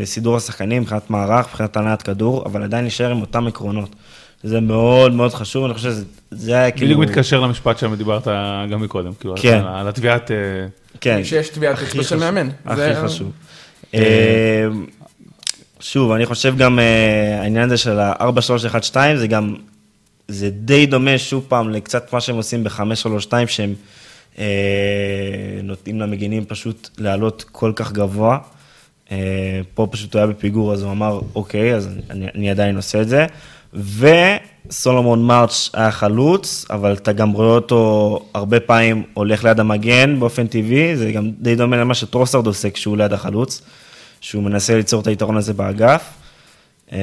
סידור השחקנים, מבחינת מערך, מבחינת הנעת כדור, אבל עדיין להישאר עם אותם עקרונות. זה מאוד מאוד חשוב, אני חושב שזה זה היה כאילו... בדיוק מתקשר למשפט שם דיברת גם מקודם, כאילו, כן. על- על התביעת... אה, כן, שיש טביעת הכי אצבע של מאמן. הכי זה- חשוב. אה, שוב, אני חושב גם אה, העניין הזה של ה-4-3-1-2, זה גם, זה די דומה שוב פעם לקצת מה שהם עושים ב-5-3-2, שהם אה, נותנים למגינים פשוט לעלות כל כך גבוה. אה, פה פשוט הוא היה בפיגור, אז הוא אמר, אוקיי, אז אני, אני עדיין עושה את זה. וסולומון מרץ' היה חלוץ, אבל אתה גם רואה אותו הרבה פעמים הולך ליד המגן באופן טבעי, זה גם די דומה למה שטרוסרד עושה כשהוא ליד החלוץ, שהוא מנסה ליצור את היתרון הזה באגף. אה,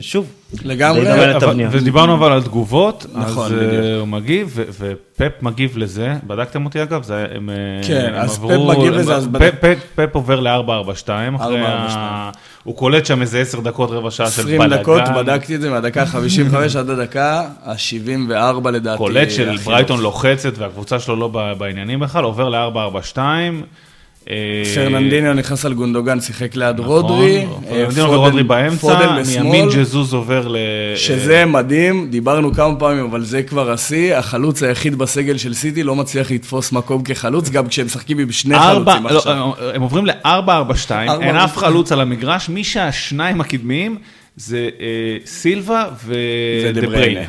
שוב, לגמרי, אבל- לתבניות. ודיברנו אבל על תגובות, נכון, אז אה, בדיוק. הוא מגיב, ופפ מגיב לזה, בדקתם אותי אגב? זה, הם, אה, כן, הם אז עברו- פפ מגיב הם- לזה, אז פפ- בדק- פפ- פפ עובר ל-442, אחרי ה... 442. הוא קולט שם איזה 10 דקות, רבע שעה של 20 בלאגן. דקות, בדקתי את זה מהדקה ה-55 עד הדקה ה-74 לדעתי. קולט של ברייטון. לוחצת והקבוצה שלו לא ב- בעניינים בכלל, עובר ל-442. אה, פרננדיניו נכנס על גונדוגן, שיחק ליד נכון, רודרי. פרננדיניו אה, ורודרי פודן- באמצע. מימין ג'זוז עובר ל... שזה מדהים, דיברנו כמה פעמים, אבל זה כבר השיא. החלוץ היחיד בסגל של סיטי לא מצליח לתפוס מקום כחלוץ, גם כשהם משחקים עם שני חלוצים לא, עכשיו. הם עוברים ל-4-4-2, אין 4-4-2. אף חלוץ על המגרש, מי שהשניים הקדמיים זה אה, סילבה ודה ודה בריינה.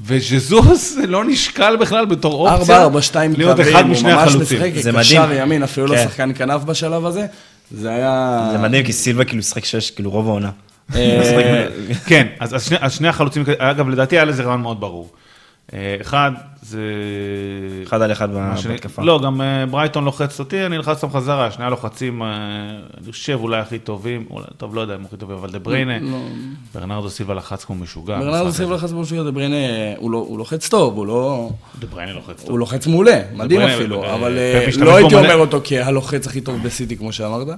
וז'זוס לא נשקל בכלל בתור אופציה 4-4-2 להיות קווים, אחד הוא משני ממש החלוצים. משחק זה מדהים. ימין, אפילו לא כן. שחקן כנף בשלב הזה. זה היה... זה מדהים, כי סילבה כאילו שיחק שש, כאילו רוב העונה. אה, כן, אז, אז, שני, אז שני החלוצים, אגב, לדעתי היה לזה רעיון מאוד ברור. אה, אחד, זה... אחד על אחד בהתקפה. לא, גם אה, ברייטון לוחץ אותי, אני אלחץ אותם חזרה, שני הלוחצים, אה, אני חושב אולי הכי טובים, אולי, טוב, לא יודע אם הכי טובים, אבל דה בריינה, ברנרדו סילבה לחץ כמו משוגע. ברנרדו סילבה לחץ במשהו, דה בריינה, הוא לא- הוא לוחץ טוב, הוא לא... דה בריינה לוחץ טוב. הוא לוחץ מעולה, מדהים אפילו, אבל לא הייתי מלא. אומר אותו כהלוחץ הכי טוב בסיטי, כמו שאמרת.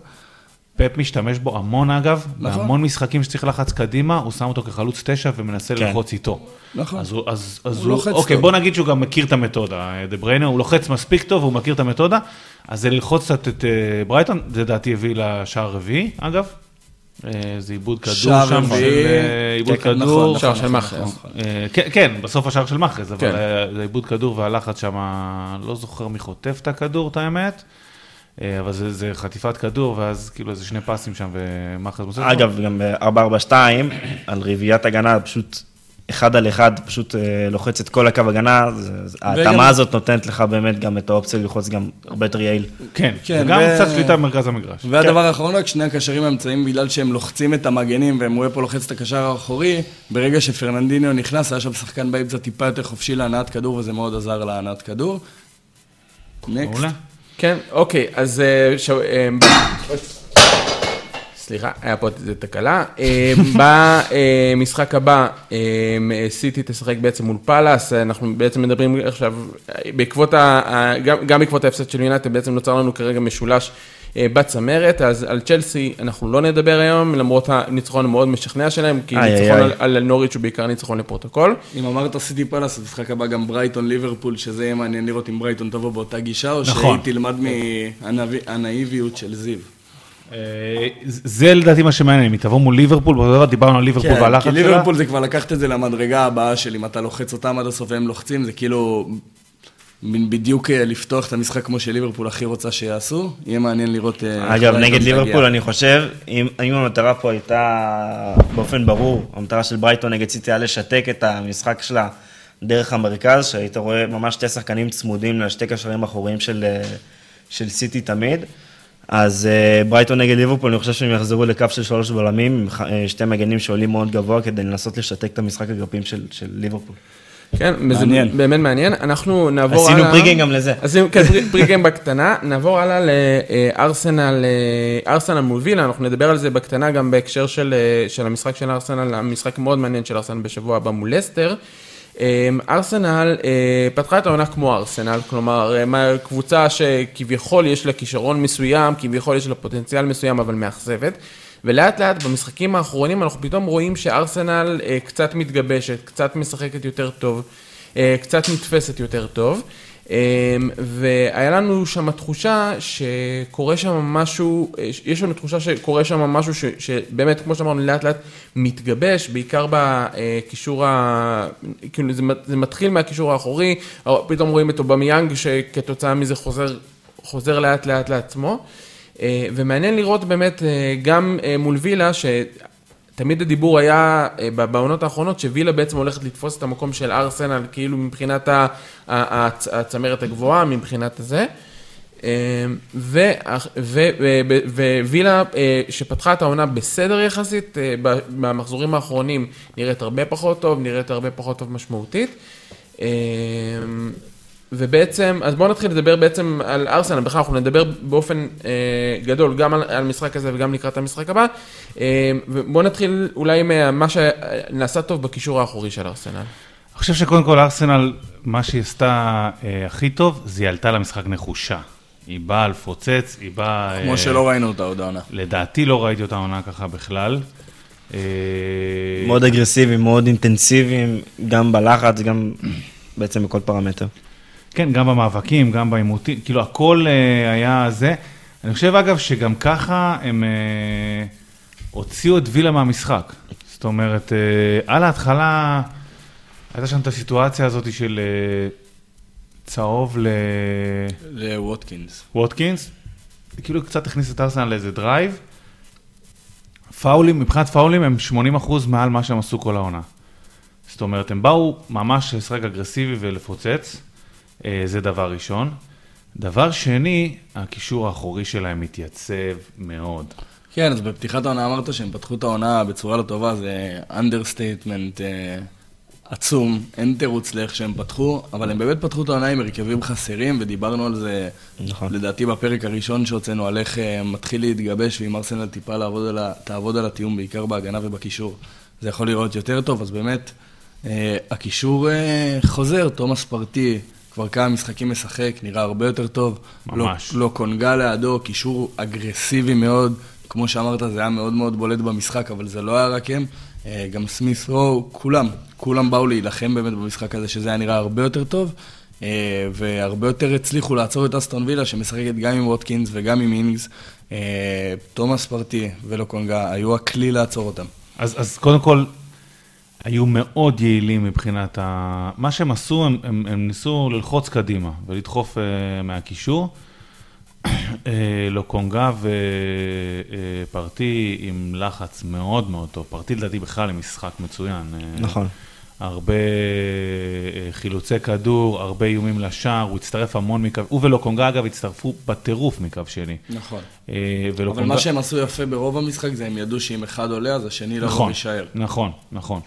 פפ משתמש בו המון אגב, נכון. בהמון משחקים שצריך לחץ קדימה, הוא שם אותו כחלוץ תשע ומנסה כן. ללחוץ איתו. נכון. אז הוא, אז, אז הוא הוא, לוחץ אוקיי, טוב. בוא נגיד שהוא גם מכיר את המתודה, דה בריינה, הוא לוחץ מספיק טוב, הוא מכיר את המתודה, אז זה ללחוץ קצת את אה, ברייטון, זה לדעתי הביא לשער הרביעי, אגב. אה, זה עיבוד כדור שם, רביעי. של אה, עיבוד כן, כן, כדור. נכון, שער נכון, של נכון, מאחז. נכון. אה, כן, כן, בסוף השער של מאחז, אבל כן. אה, זה עיבוד כדור והלחץ שם, לא זוכר מי חוטף את הכדור, את האמת. אה, אבל זה, זה חטיפת כדור, ואז כאילו איזה שני פסים שם, ומאחז מוסר. אגב, גם ב-442, על רביעיית הגנה, פשוט אחד על אחד, פשוט אה, לוחץ את כל הקו הגנה, זה- וגם- ההתאמה הזאת נותנת לך באמת גם את האופציה ללחוץ גם הרבה יותר יעיל. כן, כן, וגם ו- קצת שליטה במרכז המגרש. והדבר האחרון רק, שני הקשרים האמצעיים, בגלל שהם לוחצים את המגנים, ומואפו לוחץ את הקשר האחורי, ברגע שפרננדיניו נכנס, היה שם שחקן באמצע טיפה יותר חופשי להנעת כדור, וזה מאוד עזר להנעת כדור. נקסט. כן, אוקיי, אז... אה, אה, סליחה, היה פה איזו תקלה. אה, במשחק הבא, סיטי תשחק בעצם מול פאלאס, אנחנו בעצם מדברים עכשיו, בעקבות ה... גם- בעקבות ההפסד של יונייטד, בעצם נוצר לנו כרגע משולש בצמרת, אז על צ'לסי אנחנו לא נדבר היום, למרות הניצחון המאוד משכנע שלהם, כי איי, ניצחון איי, על- על נוריץ' הוא בעיקר ניצחון לפרוטוקול. אם אמרת סיטי פאלאס, במשחק הבא גם ברייטון ליברפול, שזה יהיה מעניין לראות אם ברייטון תבוא באותה גישה, או נכון. שהיא תלמד מהנאיביות של זיו. אה, זה לדעתי מה שמעניין, אם היא תבוא מול ליברפול, באותו דבר דיברנו על ליברפול כן, והלחץ כי שלה. ליברפול זה כבר לקחת את זה למדרגה הבאה של אם אתה לוחץ אותם עד הסוף והם לוחצים, זה כאילו בדיוק אה, לפתוח את המשחק כמו שליברפול הכי רוצה שיעשו. יהיה מעניין לראות... אה, אגב, נגד. ליברפול, אני חושב, אם אם המטרה פה הייתה באופן ברור, המטרה של ברייטון נגד סיטי היה לשתק את המשחק שלה דרך המרכז, שהיית רואה ממש שתי שחקנים צמודים לשתי קשרים אחוריים של, אה, של סיטי תמיד. אז ברייטון נגד ליברפול, אני חושב שהם יחזרו לקו של שלוש בלמים, שתי מגנים שעולים מאוד גבוה, כדי לנסות לשתק את המשחק אגפים של, של ליברפול. כן, מעניין. באמת מעניין. אנחנו נעבור עשינו הלאה. פריגיים גם לזה. עשינו כן, פרי- פריגיים בקטנה. נעבור הלאה לארסנל, אה, ארסנל מול וילה, אנחנו נדבר על זה בקטנה גם בהקשר של, אה, של המשחק של ארסנל, המשחק מאוד מעניין של ארסנל בשבוע הבא מול לסטר. אה, ארסנל פתחה את העונה כמו ארסנל, כלומר, קבוצה שכביכול יש לה כישרון מסוים, כביכול יש לה פוטנציאל מסוים, אבל מאכזבת. ולאט לאט במשחקים האחרונים אנחנו פתאום רואים שארסנל אה, קצת מתגבשת, קצת משחקת יותר טוב, אה, קצת נתפסת יותר טוב. אה, והיה לנו שם תחושה שקורה שם משהו, אה, יש לנו תחושה שקורה שם משהו ש, שבאמת, כמו שאמרנו, לאט לאט מתגבש, בעיקר בקישור ה... כאילו זה, זה מתחיל מהקישור האחורי, פתאום רואים את אובמיאנג שכתוצאה מזה חוזר, חוזר לאט לאט לעצמו. אה, ומעניין לראות באמת אה, גם אה, מול וילה, שתמיד הדיבור היה בעונות האחרונות, שווילה בעצם הולכת לתפוס את המקום של ארסנל, כאילו מבחינת הצמרת הגבוהה, מבחינת הזה. ווילה שפתחה את העונה בסדר יחסית, במחזורים האחרונים נראית הרבה פחות טוב, נראית הרבה פחות טוב משמעותית. אה, ובעצם, אז בואו נתחיל לדבר בעצם על ארסנל, בכלל אנחנו נדבר באופן אה, גדול גם על, על המשחק הזה וגם לקראת המשחק הבא. אה, ובואו נתחיל אולי ממה שנעשה טוב בקישור האחורי של ארסנל. אני חושב שקודם כל ארסנל, מה שהיא עשתה אה, הכי טוב, זה היא עלתה למשחק נחושה. היא באה לפוצץ, היא באה... כמו אה, שלא ראינו אותה עוד העונה. לדעתי לא ראיתי אותה עונה ככה בכלל. אה, מאוד אגרסיביים, מאוד אינטנסיביים, גם בלחץ, גם בעצם בכל פרמטר. כן, גם במאבקים, גם בעימותים, כאילו הכל אה, היה זה. אני חושב אגב שגם ככה הם אה, הוציאו את וילה מהמשחק. זאת אומרת, אה, על ההתחלה הייתה שם את הסיטואציה הזאת של אה, צהוב לווטקינס. לווטקינס, כאילו קצת הכניס את ארסנל לאיזה drive. פאולים, מבחינת פאולים הם 80% מעל מה שהם עשו כל העונה. זאת אומרת, הם באו ממש לשחק אגרסיבי ולפוצץ, זה דבר ראשון. דבר שני, הקישור האחורי שלהם מתייצב מאוד. כן, אז בפתיחת העונה אמרת שהם פתחו את העונה בצורה לא טובה, זה understatement עצום, אין תירוץ לאיך שהם פתחו, אבל הם באמת פתחו את העונה עם הרכבים חסרים, ודיברנו על זה, נכון. לדעתי בפרק הראשון שהוצאנו, על איך אה, מתחיל להתגבש, ואם ארסנל טיפה לעבוד על ה, תעבוד על התיאום, בעיקר בהגנה ובקישור, זה יכול להיראות יותר טוב, אז באמת, אה, הקישור אה, חוזר, תומאס פרטי, כבר כמה משחקים משחק, נראה הרבה יותר טוב. ממש. לא, לא קונגה לידו, קישור אגרסיבי מאוד, כמו שאמרת, זה היה מאוד מאוד בולט במשחק, אבל זה לא היה רק הם. אה, גם סמית רו, כולם, כולם באו להילחם באמת במשחק הזה, שזה היה נראה הרבה יותר טוב. אה, והרבה יותר הצליחו לעצור את אסטון וילה, שמשחקת גם עם ווטקינס וגם עם אינגס. אה, תומאס פרטי ולוקונגה היו הכלי לעצור אותם. אז, אז קודם כל, היו מאוד יעילים מבחינת ה... מה שהם עשו, הם, הם, הם ניסו ללחוץ קדימה ולדחוף uh, מהקישור. אה, לוקונגה ופרטי עם לחץ מאוד מאוד טוב. פרטי לדעתי בכלל עם משחק מצוין. אה, נכון. הרבה אה, חילוצי כדור, הרבה איומים לשער, הוא הצטרף המון מקו, הוא ולוקונגה אגב הצטרפו בטירוף מקו שני. נכון. אה, אבל ולוקונגה- מה שהם עשו יפה ברוב המשחק זה הם ידעו שאם אחד עולה אז השני לא נכון, יכול להישאר. נכון, נכון.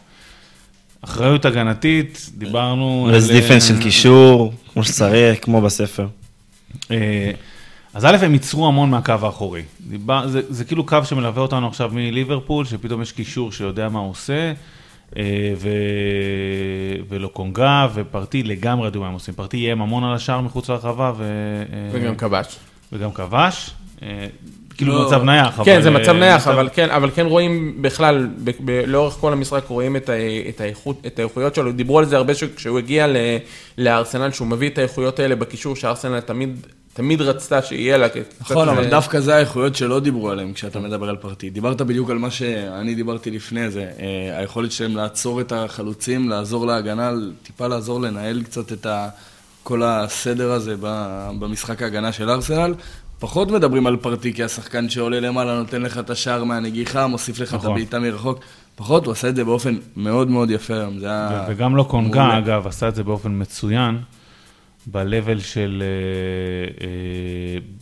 אחריות הגנתית, דיברנו... רז דיפנס של אה, קישור, כמו שצריך, כמו בספר. אה, אז א', הם ייצרו המון מהקו האחורי. דיבר, זה, זה כאילו קו שמלווה אותנו עכשיו מליברפול, שפתאום יש קישור שיודע מה הוא עושה, אה, ו... ולוקונגה ופרטי לגמרי ידעו מה הם עושים. פרטי איים המון על השער מחוץ לרחבה, ו... וגם כבש. וגם כבש. כאילו. במצב נייח, אבל... כן, זה מצב אה, נייח, מצב- אבל כן, אבל כן רואים בכלל, לאורך כל המשחק רואים את, האיכויות שלו. דיברו על זה הרבה כשהוא הגיע ל, לארסנל, שהוא מביא את האיכויות האלה בקישור, שארסנל תמיד, תמיד רצתה שיהיה לה. נכון, אבל דווקא זה האיכויות שלא דיברו עליהם כשאתה מדבר על פרטי. דיברת בדיוק על מה שאני דיברתי לפני זה, אה, היכולת שלהם לעצור את החלוצים, לעזור להגנה, טיפה לעזור לנהל קצת את. כל הסדר הזה ב- במשחק ההגנה של ארסנל. פחות מדברים על פרטי כשחקן שעולה למעלה, נותן לך את השער מהנגיחה, מוסיף לך את נכון. הבעיטה מרחוק. פחות, הוא עשה את זה באופן מאוד מאוד יפה היום. זה היה... וגם לא קונגה, מעולה. אגב, עשה את זה באופן מצוין, ב-level של... אה, אה,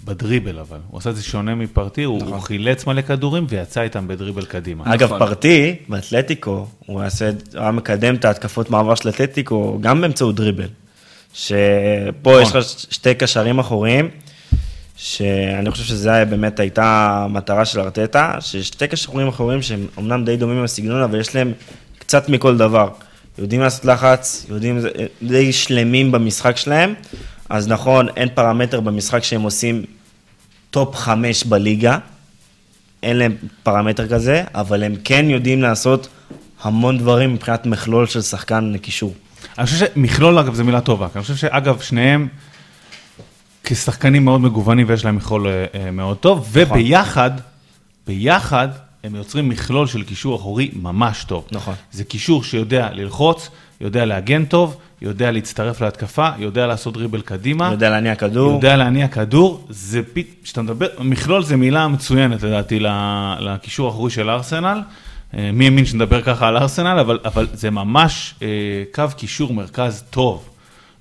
בדריבל אבל. הוא עשה את זה שונה מפרטי, הוא, נכון. הוא חילץ מלא כדורים ויצא איתם בדריבל קדימה. אגב, נכון. פרטי, באתלטיקו, הוא עשה- הוא היה מקדם את ההתקפות מעבר של אתלטיקו גם באמצעות דריבל. שפה יש לך שתי קשרים אחוריים, שאני חושב שזה באמת הייתה המטרה של ארטטה, ששתי קשרים אחוריים שהם אמנם די דומים בסגנון, אבל יש להם קצת מכל דבר. יודעים לעשות לחץ, יודעים, די שלמים במשחק שלהם, אז נכון, אין פרמטר במשחק שהם עושים top חמש בליגה, אין להם פרמטר כזה, אבל הם כן יודעים לעשות המון דברים מבחינת מכלול של שחקן קישור. אני חושב שמכלול, אגב, זו מילה טובה. אני חושב שאגב, שניהם כשחקנים מאוד מגוונים ויש להם מכלול אה, אה, מאוד טוב, וביחד, ביחד, הם יוצרים מכלול של קישור אחורי ממש טוב. נכון. זה קישור שיודע ללחוץ, יודע להגן טוב, יודע להצטרף להתקפה, יודע לעשות דריבל קדימה. יודע להניע כדור. יודע להניע כדור, זה פית, כשאתה מדבר, מכלול זה מילה מצוינת לדעתי לקישור האחורי של ארסנל. אה, מי האמין שנדבר ככה על ארסנל, אבל, אבל זה ממש קו קישור מרכז טוב.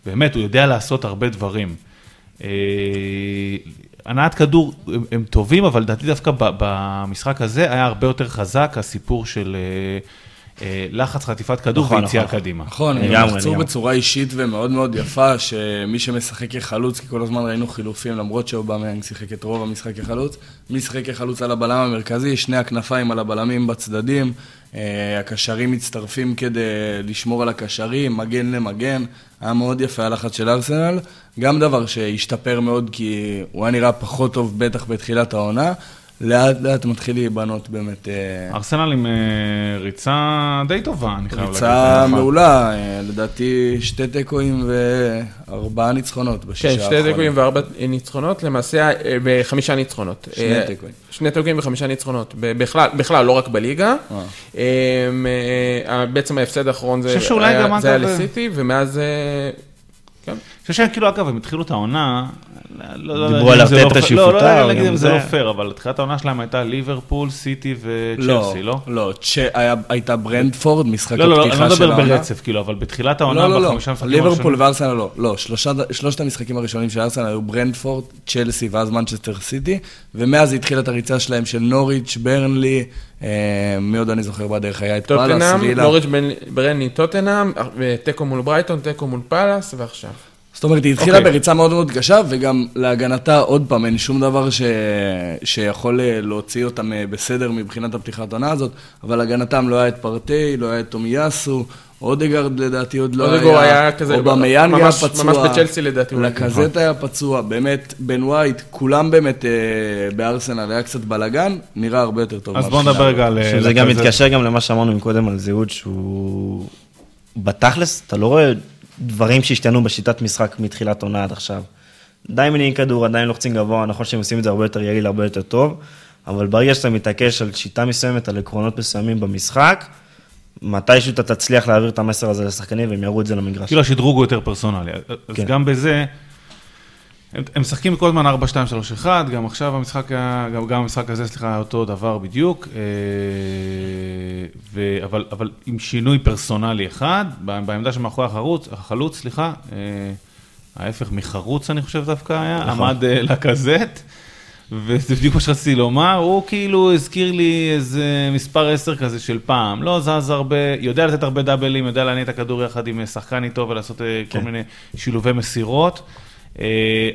באמת, הוא יודע לעשות הרבה דברים. אה, הנעת כדור הם, טובים, אבל לדעתי דווקא במשחק הזה היה הרבה יותר חזק הסיפור של אה, לחץ חטיפת כדור נכון, ויציאה נכון. קדימה. נכון, הם לגמרי, לחצו לגמרי. בצורה אישית ומאוד מאוד יפה, שמי שמשחק כחלוץ, כי כל הזמן ראינו חילופים, למרות שאובמיאנג שיחק את רוב המשחק כחלוץ, מי שיחק כחלוץ על הבלם המרכזי, שני הכנפיים על הבלמים בצדדים, אה, הקשרים מצטרפים כדי לשמור על הקשרים, מגן למגן, היה מאוד יפה הלחץ של ארסנל, גם דבר שהשתפר מאוד, כי הוא היה נראה פחות טוב, בטח בתחילת העונה. לאט לאט מתחיל להיבנות באמת אה, ארסנל עם אה, ריצה די טובה, אני חייב להגיד. ריצה. מעולה, אה, לדעתי שתי תיקואים וארבעה ניצחונות בשישה כן, שתי תיקואים וארבע ניצחונות, למעשה, וחמישה ניצחונות. שני תיקואים. שני תיקואים וחמישה ניצחונות. בכלל, לא רק בליגה. אה, בעצם ההפסד האחרון זה היה- לסיטי, ומאז... כן. אני חושב שכאילו, אגב, הם התחילו את העונה, לא- לא דיברו על אם זה לא ארטטה פייר- לא, לא שיפוטר, להגיד אם זה זה. לא פייר, אבל תחילת העונה שלהם הייתה ליברפול, סיטי לא, וצ'לסי, לא? לא, הייתה ברנדפורד, משחק לא, לא, לא, אני הפתיחה לא של מדבר העונה. ברצף, כאילו, אבל בתחילת העונה, לא, לא, לא, בחמישה משחקים ליברפול הראשונים- וארסנל לא, לא, שלושה- שלושת המשחקים הראשונים של ארסנל היו ברנדפורד, צ'לסי ואז מנצ'סטר סיטי, ומאז התחילה את הריצה שלהם של נוריץ', ברנלי, אה, מי עוד אני זוכר בדרך, היה את פאלאס, טוטנאם, וילה. נוריץ' בן- ברני טוטנאם, ותיקו מול ברייטון, תיקו מול פאלאס, ועכשיו. זאת אומרת, היא התחילה אוקיי. בריצה מאוד מאוד קשה, וגם להגנתה, עוד פעם, אין שום דבר ש... שיכול אה, להוציא אותם אה, בסדר מבחינת הפתיחת העונה הזאת, אבל הגנתם לא היה את פרטי, לא היה את טומיאסו, אודגרד לדעתי עוד לא היה. היה כזה, אובמיאנג היה ממש- פצוע. ממש בצ'לסי לדעתי לקזט היה פצוע, באמת, בן ווייט, כולם באמת אה, בארסנל, היה קצת בלאגן, נראה הרבה יותר טוב. אז בואו נדבר רגע על... שזה על גם מתקשר גם למה שאמרנו מקודם על זהות, שהוא... בתכלס, אתה לא רואה דברים שהשתנו בשיטת משחק מתחילת עונה עד עכשיו. עדיין מניעים כדור, עדיין לוחצים גבוה, נכון שהם עושים את זה הרבה יותר יעיל, הרבה יותר טוב, אבל ברגע שאתה מתעקש על שיטה מסוימת, על עקרונות מסוימים במשחק, מתישהו אתה תצליח להעביר את המסר הזה לשחקנים והם יראו את זה למגרש. כאילו השדרוג הוא יותר פרסונלי. אז כן. גם בזה, הם, משחקים כל הזמן 4, 2, 3, 1, גם עכשיו המשחק, גם, גם המשחק הזה, סליחה, אותו דבר בדיוק, אה, ו, אבל, אבל עם שינוי פרסונלי אחד, בעמדה שמאחורי החלוץ, החלוץ, סליחה, אה, ההפך מחרוץ אני חושב דווקא היה, נכון. עמד אה, לקזט. וזה בדיוק מה שרציתי לומר, הוא כאילו הזכיר לי איזה מספר 10 כזה של פעם, לא זז הרבה, יודע לתת הרבה דאבלים, יודע להניע את הכדור יחד עם שחקן איתו ולעשות אה, כל כן. מיני שילובי מסירות,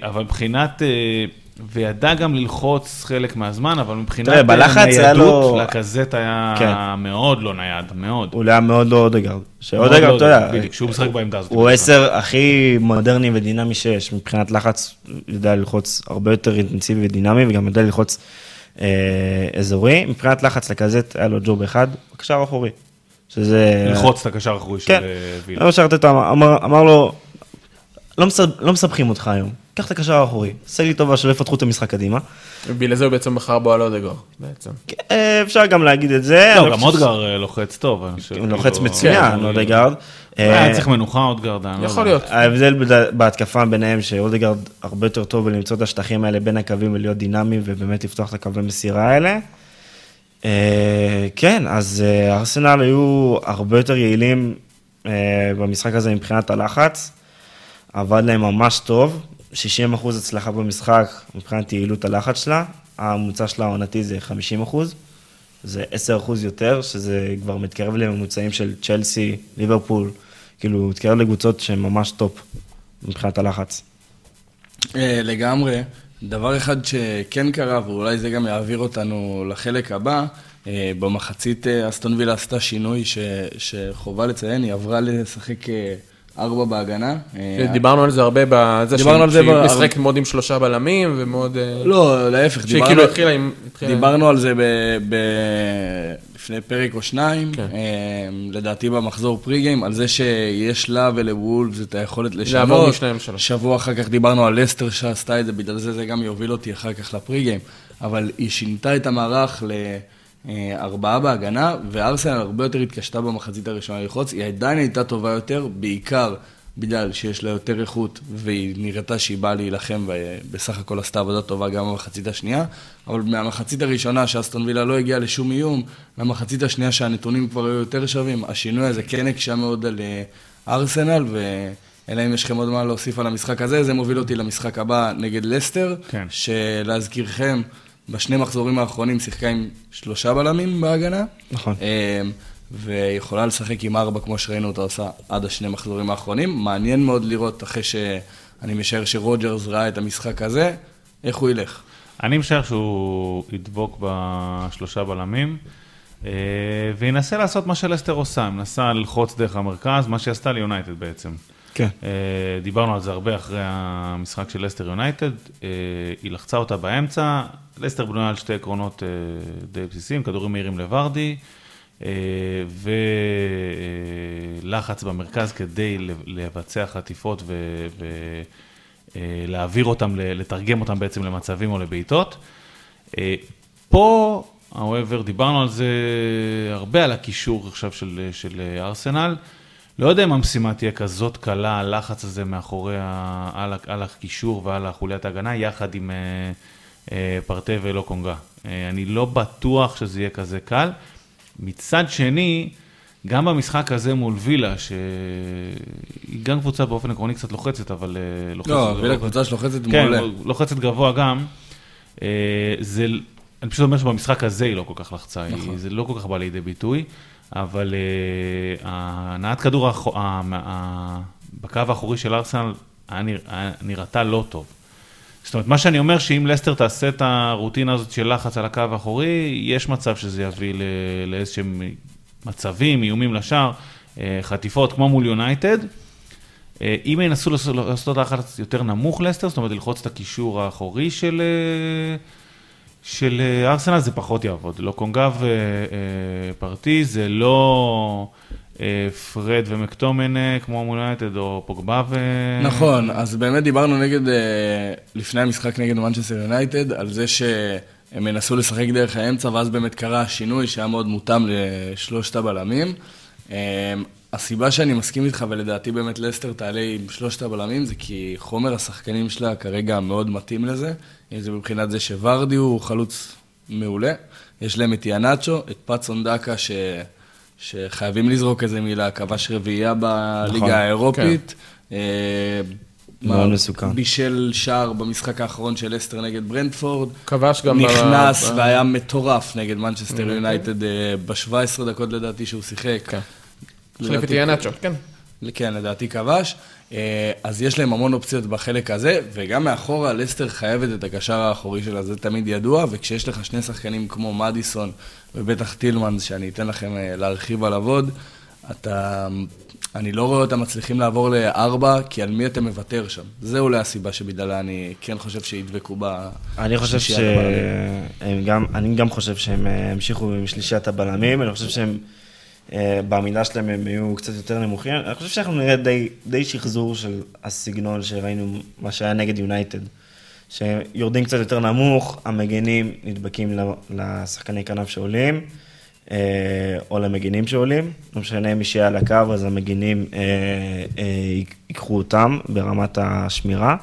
אבל מבחינת, אה, וידע גם ללחוץ חלק מהזמן, אבל מבחינת תראה, בלחץ אה, היה ניידות, לו- לקזט היה כן. מאוד לא נייד, מאוד. הוא היה מאוד לא אודגרד. שאודגרד, לא אתה יודע, כשהוא משחק בעמדה הזאת. הוא עשר הכי מודרני ודינמי שיש, מבחינת לחץ, יודע ללחוץ הרבה יותר אינטנסיבי ודינמי, וגם יודע ללחוץ אה, אזורי. מבחינת לחץ לכזאת, היה לו ג'וב אחד, בקשר האחורי. שזה... ללחוץ את הקשר האחורי של כן. אה, וילה. שארטטה אמר, אמר, אמר לו, לא, מסב, לא מסבכים אותך היום, קח את הקשר האחורי, עשה לי טובה שלא יפתחו את המשחק קדימה. ובגלל זה הוא בעצם בחר בו על אודגור, בעצם. אה, אפשר גם להגיד את זה. לא, גם אודגר אה, לוחץ טוב. הוא לוחץ כאילו, מצוין, כן, אודגרד. היה אה, צריך מנוחה אודגרד, אני לא יכול. להיות. ההבדל בד- בהתקפה ביניהם, שאודגרד הרבה יותר טוב בלמצוא את השטחים האלה בין הקווים ולהיות דינמי ובאמת לפתוח את הקווי מסירה האלה. אה, כן, אז אה, ארסנל היו הרבה יותר יעילים אה, במשחק הזה מבחינת הלחץ. עבד להם ממש טוב, 60% הצלחה במשחק מבחינת יעילות הלחץ שלה. הממוצע שלה העונתי זה 50%, זה 10% יותר, שזה כבר מתקרב לממוצעים של צ'לסי, ליברפול, כאילו, מתקרב לקבוצות שהן ממש top מבחינת הלחץ. אה, לגמרי. דבר אחד שכן קרה, ואולי זה גם יעביר אותנו לחלק הבא, אה, במחצית אה, אסטון וילה עשתה שינוי ש, שחובה לציין, היא עברה לשחק ארבע בהגנה. אה, דיברנו על זה הרבה בזה דיברנו על זה שהיא משחקת מאוד עם שלושה בלמים ומאוד... אה, לא, להפך, שהיא דיברנו, כאילו התחילה עם... דיברנו על זה ב, ב, לפני פרק או שניים, כן. אה, לדעתי במחזור פרי-גיים, על זה שיש לה ולוולפס את היכולת לשנות. שבוע אחר כך דיברנו על לסטר שעשתה את זה, בגלל זה זה גם יוביל אותי אחר כך לפרי-גיים. אבל היא שינתה את המערך לארבעה בהגנה, וארסנל הרבה יותר התקשתה במחצית הראשונה ללחוץ. היא עדיין הייתה טובה יותר, בעיקר בגלל שיש לה יותר איכות, והיא נראתה שהיא באה להילחם, ובסך הכל עשתה עבודה טובה גם במחצית השנייה. אבל מהמחצית הראשונה, שאסטון וילה לא הגיעה לשום איום, למחצית השנייה שהנתונים כבר היו יותר שווים, השינוי הזה כן הקשה מאוד על אה, ארסנל, ואלא אם יש לכם עוד מה להוסיף על המשחק הזה, זה מוביל אותי למשחק הבא נגד לסטר, כן. שלהזכירכם, בשני מחזורים האחרונים שיחקה עם שלושה בלמים בהגנה. נכון. אמ, ויכולה לשחק עם ארבע, כמו שראינו אותה עושה עד השני מחזורים האחרונים. מעניין מאוד לראות, אחרי שאני משער שרוג'רס ראה את המשחק הזה, איך הוא ילך. אני משער שהוא ידבוק בשלושה בלמים, אה, וינסה לעשות מה שלסטר עושה, מנסה ללחוץ דרך המרכז, מה שהיא עשתה ליונייטד בעצם. כן. אה, דיברנו על זה הרבה אחרי המשחק של לסטר יונייטד, אה, היא לחצה אותה באמצע, לסטר בנויה על שתי עקרונות אה, די בסיסיים, כדורים מהירים לוורדי, אה, ולחץ במרכז כדי לבצע חטיפות ולהעביר אותם, ל- לתרגם אותם בעצם למצבים או לבעיטות. אה, פה, however, דיברנו על זה הרבה, על הקישור עכשיו של, של ארסנל. לא יודע אם המשימה תהיה כזאת קלה, הלחץ הזה מאחורי, על, על הקישור ועל החוליית ההגנה, יחד עם אה, אה, פרטה ולא קונגה. אה, אני לא בטוח שזה יהיה כזה קל. מצד שני, גם במשחק הזה מול וילה, שהיא גם קבוצה באופן עקרוני קצת לוחצת, אבל אה, לוחצת... לא, וילה קבוצה שלוחצת כן, מעולה. לוחצת גבוה גם. אה, זה, אני פשוט אומר שבמשחק הזה היא לא כל כך לחצה, נכון. היא- זה לא כל כך בא לידי ביטוי, אבל אה, הנעת כדור האחו- ה- ה- בקו האחורי של ארסנל נראתה לא טוב. זאת אומרת, מה שאני אומר, שאם לסטר תעשה את הרוטינה הזאת של לחץ על הקו האחורי, יש מצב שזה יביא לאיזשהם מצבים, איומים לשער, אה, חטיפות, כמו מול יונייטד. אה, אם ינסו לעשות- לעשות לחץ יותר נמוך לסטר, זאת אומרת ללחוץ את הקישור האחורי של, אה, של ארסנל, זה פחות יעבוד. לוקונגה ופרטי, זה לא פרד ומקטומנה, כמו מול יונייטד, או פוגבה ו... נכון, אז באמת דיברנו נגד, אה, לפני המשחק נגד מנצ'סטר יונייטד, על זה שהם ינסו לשחק דרך האמצע, ואז באמת קרה השינוי שהיה מאוד מותאם לשלושת הבלמים. אה, הסיבה שאני מסכים איתך, ולדעתי באמת לסטר תעלה עם שלושת הבלמים, זה כי חומר השחקנים שלה כרגע מאוד מתאים לזה. אם זה מבחינת זה שוורדי הוא חלוץ מעולה. יש להם את איהיאנצ'ו, את פטסון דאקה, ש... שחייבים לזרוק איזה מילה, כבש רביעייה בליגה נכון, האירופית. אה, מאוד מה- מסוכן. בישל שער במשחק האחרון של לסטר נגד ברנדפורד. כבש גם נכנס ב- והיה מטורף נגד מנצ'סטר יונייטד ב-17 דקות לדעתי שהוא שיחק. כן. החליף את יאנצ'ו, כן. כן, לדעתי כבש. אה, אז יש להם המון אופציות בחלק הזה, וגם מאחורה, לסטר חייבת את הקשר האחורי שלה, זה תמיד ידוע, וכשיש לך שני שחקנים כמו מדיסון ובטח טילמן, שאני אתן לכם אה, להרחיב עליו עוד, אתה... אני לא רואה אותם מצליחים לעבור לארבע, כי על מי אתה מוותר שם. זה אולי הסיבה שבגללה אני כן חושב שידבקו ב... אני חושב. שהם גם, אני גם חושב שהם אה, המשיכו עם שלישיית הבלמים, אני חושב שהם, בעמידה שלהם הם יהיו קצת יותר נמוכים. אני חושב שאנחנו נראה די, די שחזור של הסגנון שראינו, מה שהיה נגד יונייטד. שיורדים קצת יותר נמוך, המגנים נדבקים לשחקני כנף שעולים, אה, או למגינים שעולים. לא משנה מי שיהיה על הקו, אז המגינים אה, אה, ייקחו אותם ברמת השמירה.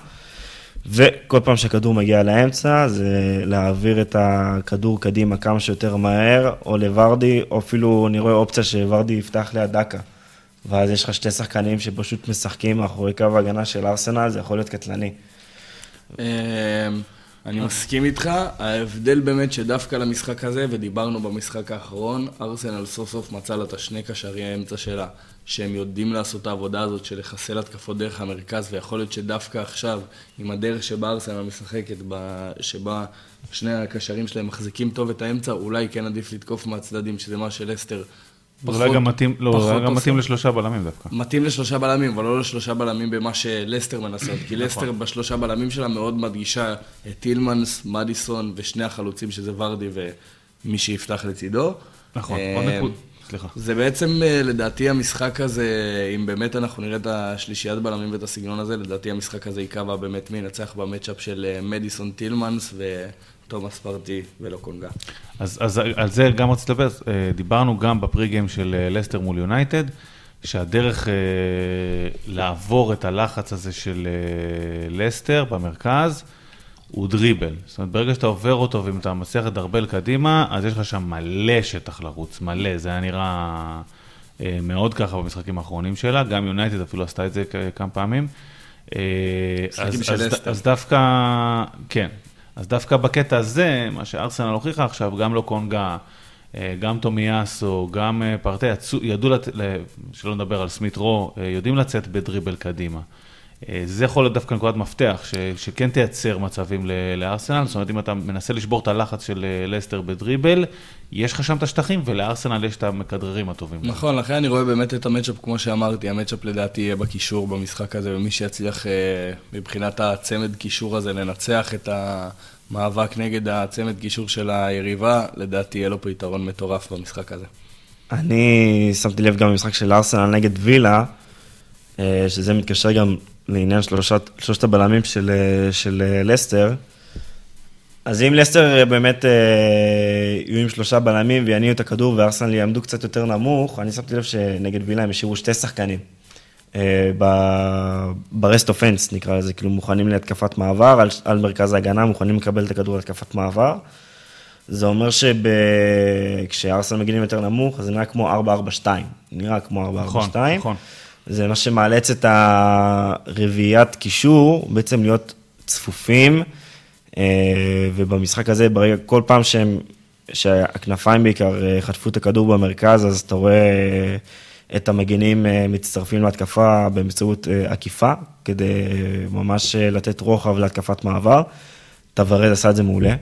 וכל פעם שהכדור מגיע לאמצע, זה להעביר את הכדור קדימה כמה שיותר מהר, או לוורדי, או אפילו אני רואה אופציה שוורדי יפתח ליד דקה. ואז יש לך שתי שחקנים שפשוט משחקים מאחורי קו ההגנה של ארסנל, זה יכול להיות קטלני. אמ, אני מסכים איתך, ההבדל באמת שדווקא למשחק הזה, ודיברנו במשחק האחרון, ארסנל סוף סוף מצא לה את השני קשרי האמצע שלה, שהם יודעים לעשות את העבודה הזאת של לחסל התקפות דרך המרכז, ויכול להיות שדווקא עכשיו, עם הדרך שבה ארסנל משחקת, שבה שני הקשרים שלהם מחזיקים טוב את האמצע, אולי כן עדיף לתקוף מהצדדים, שזה מה שלסטר אולי גם מתאים, לא, פחות אולי גם. מתאים לשלושה בלמים דווקא. מתאים לשלושה בלמים, אבל לא לשלושה בלמים במה שלסטר מנסה, כי לסטר בשלושה בלמים שלה מאוד מדגישה את טילמנס, מדיסון ושני החלוצים שזה ורדי ומי שיפתח לצידו. נכון, אה, עוד נקודה, סליחה. זה בעצם, אה, לדעתי, המשחק הזה, אם באמת אנחנו נראה את השלישיית בלמים ואת הסגנון הזה, לדעתי המשחק הזה ייקבע באמת מי ינצח במצ'אפ של אה, מדיסון טילמנס ותומאס פרטי ולא קונגה. אז, אז על זה גם רציתי לדבר, אה, דיברנו גם בפרי-גיים של לסטר מול יונייטד, שהדרך אה, לעבור את הלחץ הזה של אה, לסטר במרכז, הוא דריבל. זאת אומרת, ברגע שאתה עובר אותו ואם אתה מצליח לדרבל קדימה, אז יש לך שם מלא שטח לרוץ, מלא. זה היה נראה אה, מאוד ככה במשחקים האחרונים שלה, גם יונייטד אפילו עשתה את זה כמה פעמים. אה, אז, אז, לסטר. אז דווקא, כן, אז דווקא בקטע הזה, מה שארסנל הוכיחה עכשיו, גם לא קונגה, אה, גם טומיאסו, גם אה, פרטי, ידעו, לת... שלא נדבר על סמית רו, אה, יודעים לצאת בדריבל קדימה. אה, זה יכול להיות דווקא נקודת מפתח, ש... שכן תייצר מצבים ל... לארסנל, זאת אומרת, אם אתה מנסה לשבור את הלחץ של אה, לסטר בדריבל, יש לך שם את השטחים, ולארסנל יש את המכדררים הטובים. נכון, לכן אני רואה באמת את המצ'אפ, כמו שאמרתי, המצ'אפ לדעתי יהיה בקישור במשחק הזה, ומי שיצליח אה, מבחינת הצמד קישור הזה לנצח את המאבק נגד הצמד קישור של היריבה, לדעתי יהיה לו פה יתרון מטורף במשחק הזה. אני שמתי לב גם במשחק של ארסנל נגד וילה, שזה מתקשר גם לעניין שלושת, שלושת הבלמים של, אה, של אה, לסטר. אז אם לסטר אה, באמת אה, יהיו עם שלושה בלמים ויניעו את הכדור וארסנל יעמדו קצת יותר נמוך, אני שמתי לב שנגד וילה הם השאירו שתי שחקנים. אה, ברסט אופנס נקרא לזה, כאילו מוכנים להתקפת מעבר, על, על מרכז ההגנה, מוכנים לקבל את הכדור להתקפת מעבר. זה אומר שכשארסנל מגינים יותר נמוך, אז זה נראה כמו 4-4-2. נראה כמו 4-4-2. נכון, נכון. זה מה שמאלץ את הרביעיית קישור בעצם להיות צפופים, אה, ובמשחק הזה, ברגע, כל פעם שהם, שהכנפיים בעיקר אה, חטפו את הכדור במרכז, אז אתה רואה אה, את המגינים מצטרפים להתקפה באמצעות עקיפה, כדי ממש לתת רוחב להתקפת מעבר. טוורז עשה את זה מעולה.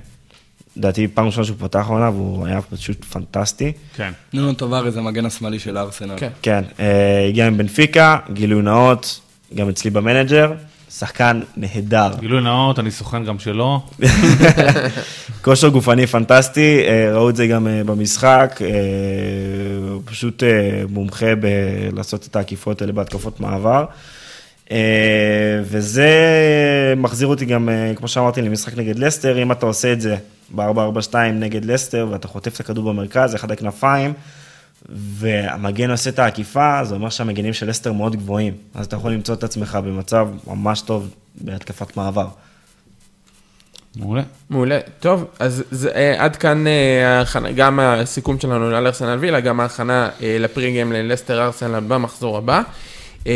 לדעתי פעם ראשונה שהוא פתח עונה והוא היה פשוט פנטסטי. כן. נונו טווארז, המגן השמאלי של ארסנל. כן. כן, אה, הגיע מבנפיקה, גילוי נאות, גם אצלי במנג'ר, שחקן נהדר. גילוי נאות, אני סוכן גם שלו. כושר גופני פנטסטי, אה, ראו את זה גם אה, במשחק, הוא פשוט מומחה בלעשות את העקיפות האלה בהתקפות מעבר. אה, וזה מחזיר אותי גם, אה, כמו שאמרתי, למשחק נגד לסטר, אם אתה עושה את זה ב-442 נגד לסטר, ואתה חוטף את הכדור במרכז, אחד הכנפיים, והמגן עושה את העקיפה, זה אומר שהמגנים של לסטר מאוד גבוהים. אז אתה יכול למצוא את עצמך במצב ממש טוב בהתקפת מעבר. מעולה. מעולה. טוב, אז זה, אה, עד כאן אה, ההכנה, גם הסיכום שלנו על ארסנל וילה, גם ההכנה אה, לפרי גיים ללסטר ארסנל במחזור הבא. אה,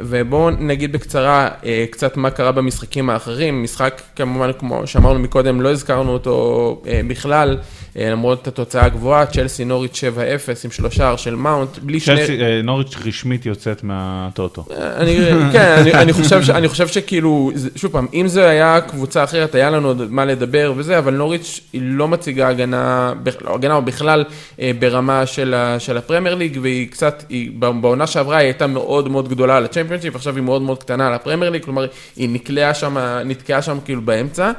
ובואו נגיד בקצרה אה, קצת מה קרה במשחקים האחרים. משחק, כמובן, כמו שאמרנו מקודם, לא הזכרנו אותו אה, בכלל, למרות התוצאה הגבוהה, צ'לסי נוריץ' 7-0 עם שלושה של מאונט, בלי שני... צ'לסי, אה, נוריץ' רשמית יוצאת מהטוטו. אני, כן, אני, אני, חושב ש, אני חושב שכאילו, שוב פעם, אם זה היה קבוצה אחרת, היה לנו עוד מה לדבר וזה, אבל נוריץ' היא לא מציגה הגנה, לא הגנה או בכלל אה, ברמה של, ה, של הפרמייר ליג, והיא קצת, היא, בעונה שעברה היא הייתה מאוד מאוד גדולה על הצ'מפיונשיפ, עכשיו היא מאוד מאוד קטנה על הפרמייר ליג, כלומר, היא נקלעה שם, נתקעה שם כאילו באמצע, אה,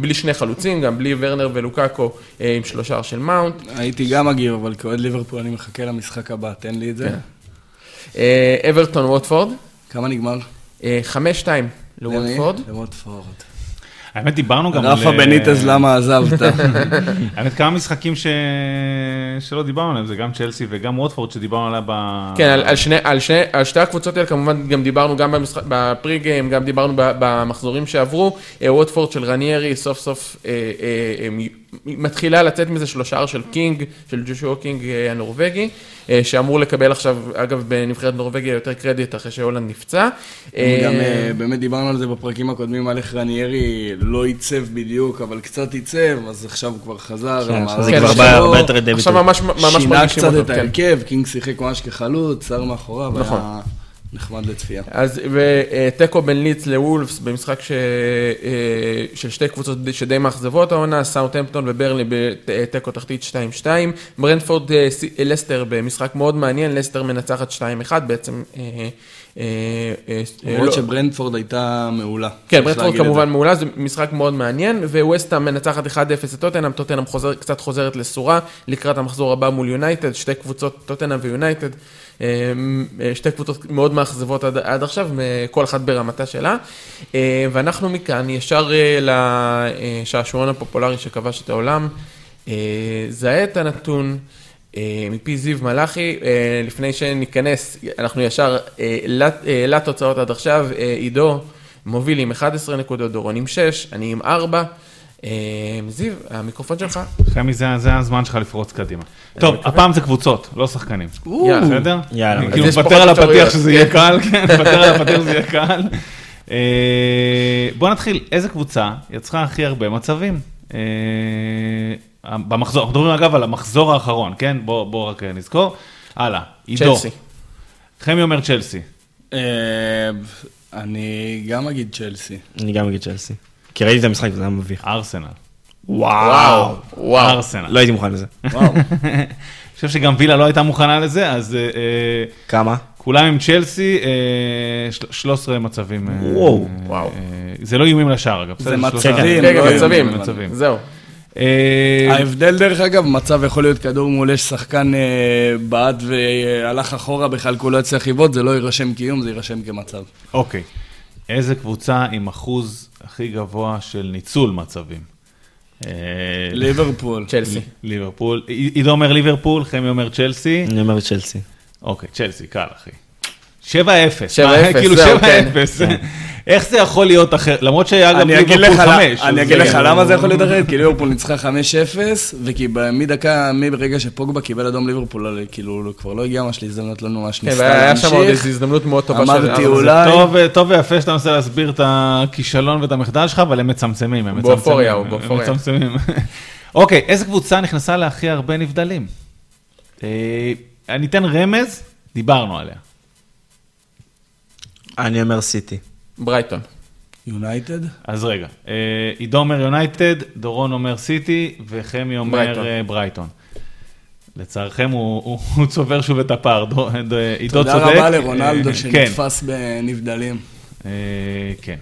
בלי שני חלוצים, גם בלי ורנר ולוקאקו אה, עם שלושה של מאונט. הייתי גם מגיב, אבל כאוהד ליברפול אני מחכה למשחק הבא, תן לי את זה. כן. אה, אברטון ווטפורד, כמה נגמר? אה, 5-2 לווטפורד. לווטפורד. האמת, דיברנו גם רפה על, אה, בניטז, למה עזבת? האמת, כמה משחקים ש... שלא דיברנו עליהם, זה גם צ'לסי וגם ווטפורד שדיברנו עליה ב... כן, על, על, שני, על, שני, על שתי הקבוצות האלה כמובן גם דיברנו גם במשחק, ב pre game, גם דיברנו ב- במחזורים שעברו. אה, ווטפורד של רניירי סוף סוף אה, אה, אה, מתחילה לצאת מזה של השער של קינג, של ג'ושוע קינג אה, הנורבגי, אה, שאמור לקבל עכשיו, אגב, בנבחרת נורבגיה יותר קרדיט אחרי שהולנד נפצע. אה, גם באמת דיברנו על זה בפרקים הקודמים, על איך רניירי לא עיצב בדיוק, אבל קצת עיצב, אז עכשיו הוא כבר חזר. כן, עכשיו זה כבר בא הרבה יותר עכשיו ביטוי. ממש ממש שינה מרגישים קצת אותו, את כן. ההרכב, קינג שיחק ממש כחלוץ, סאר מאחוריו, נכון. נחמד לצפייה. אז ותיקו בין לידס לוולפס במשחק ש... אה, של שתי קבוצות שדי מאכזבות העונה, סאוטהמפטון וברנלי בתיקו תחתית 2-2, ברנטפורד אה, אה, לסטר במשחק מאוד מעניין, לסטר מנצחת 2-1 בעצם. למרות לא- שברנדפורד הייתה מעולה. כן, ברנדפורד כמובן. מעולה, זה משחק מאוד מעניין, וווסטהאם מנצחת 1-0 את טוטנאם, טוטנאם קצת חוזרת לסורה לקראת המחזור הבא מול יונייטד, שתי קבוצות, טוטנאם ויונייטד, שתי קבוצות מאוד מאכזבות עד, עד עכשיו, אה, כל אחת ברמתה שלה, אה, ואנחנו מכאן ישר אה, לשעשועון הפופולרי שכבש את העולם, אה, זהה את הנתון. אה, מפי זיו מלאכי, אה, לפני שניכנס, אנחנו ישר אה, לת- אה, לתוצאות עד עכשיו, אה, עידו מוביל עם 11 נקודות, דורון עם 6, אני עם 4. אה, זיו, המיקרופון שלך. חמי, זה זה הזמן שלך לפרוץ קדימה. טוב, הפעם זה קבוצות, לא שחקנים. יאללה. בסדר? יאללה. אני כאילו מוותר על הפתיח. שזה יהיה קל, כן, מוותר על הפתיח שזה יהיה קל. אה, בוא נתחיל, איזה קבוצה יצרה הכי הרבה מצבים? אה, במחזור, אנחנו מדברים אגב על המחזור האחרון, כן? בוא בוא רק נזכור. הלאה, עידו. צ'לסי. חמי אומר צ'לסי. אה, אני גם אגיד צ'לסי. אני גם אגיד צ'לסי. כי ראיתי את המשחק וזה היה מביך. ארסנל. וואו, וואו. ארסנל. לא הייתי מוכן לזה. וואו. אני חושב שגם וילה לא הייתה מוכנה לזה, אז אה, אה, כמה? כולם עם צ'לסי, אה, של- 13 מצבים. אה, וואו, אה, וואו. אה, זה לא איומים לשער, אגב. זה מצבים. כן, לא מצבים. מצבים. זהו. ההבדל דרך אגב, מצב יכול להיות כדור מעולה ששחקן אה, בעט והלך אחורה, בכלל כולו הצליח לבעוט, זה לא יירשם כאיום, זה יירשם כמצב. אוקיי. איזה קבוצה עם אחוז הכי גבוה של ניצול מצבים? אה, ליברפול. צ'לסי. ליברפול. עידו אומר ליברפול, חמי אומר צ'לסי. אני אומר צ'לסי. אוקיי, צ'לסי, קל, אחי. 7-0. 7-0, מה, כאילו זהו, 7-0. כן. איך זה יכול להיות אחר? למרות שהיה גם ליברפול לך, 5. אני אגיד לך למה זה יכול להיות אחרת, כי ליברפול ניצחה 5-0, וכי מדקה, מרגע שפוגבה קיבל אדום ליברפול, כאילו, הוא כבר לא הגיע ממש להזדמנות לנו ממש כן, ניסתה והיה שם עוד להמשיך. איזו הזדמנות מאוד טובה של... אמרתי, אולי- טוב, טוב ויפה שאתה מנסה להסביר את הכישלון ואת המחדל שלך, אבל הם מצמצמים, הם מצמצמים. באופוריה, הוא הם באופוריה. מצמצמים. אוקיי, איזה קבוצה נכנסה להכי הרבה נבדלים? אה, אני אתן רמז, דיברנו עליה. אני אומר סיטי. ברייטון. יונייטד? אז רגע, אה, עידו אומר יונייטד, דורון אומר סיטי, וחמי אומר ברייטון. אה, ברייטון. לצערכם הוא, הוא, הוא צובר שוב את הפער, דו- עידו צודק. תודה רבה אה, לרונלדו כן, שנתפס בנבדלים, אה, כן.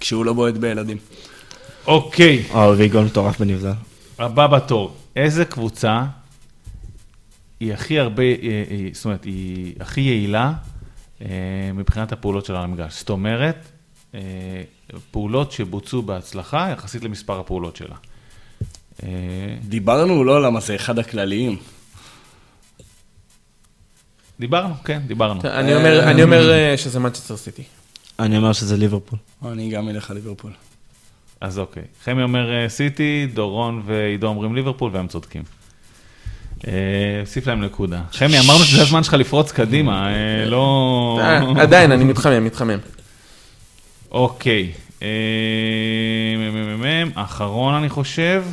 כשהוא לא בועט בילדים. אוקיי, או, ויגול מטורף בנבדל. הבא בתור, איזה קבוצה היא הכי הרבה, אה, אה, זאת אומרת, היא הכי יעילה אה, מבחינת הפעולות שלה על המגרש. זאת אומרת, אה, פעולות שבוצעו בהצלחה יחסית למספר הפעולות שלה. אה, דיברנו, לא, למה זה אחד הכלליים. דיברנו, כן, דיברנו. אני אומר- אני אומר אה, שזה מנצ'סטר סיטי. אני אומר שזה ליברפול. אני גם אלך על ליברפול. אז אוקיי. חמי אומר אה, סיטי, דורון ועידו אומרים ליברפול, והם צודקים. אה, אוסיף להם נקודה. חמי, אמרנו שזה הזמן שלך לפרוץ קדימה, אה, לא... אה, עדיין, אני מתחמם, מתחמם. אוקיי. אחרון אני חושב.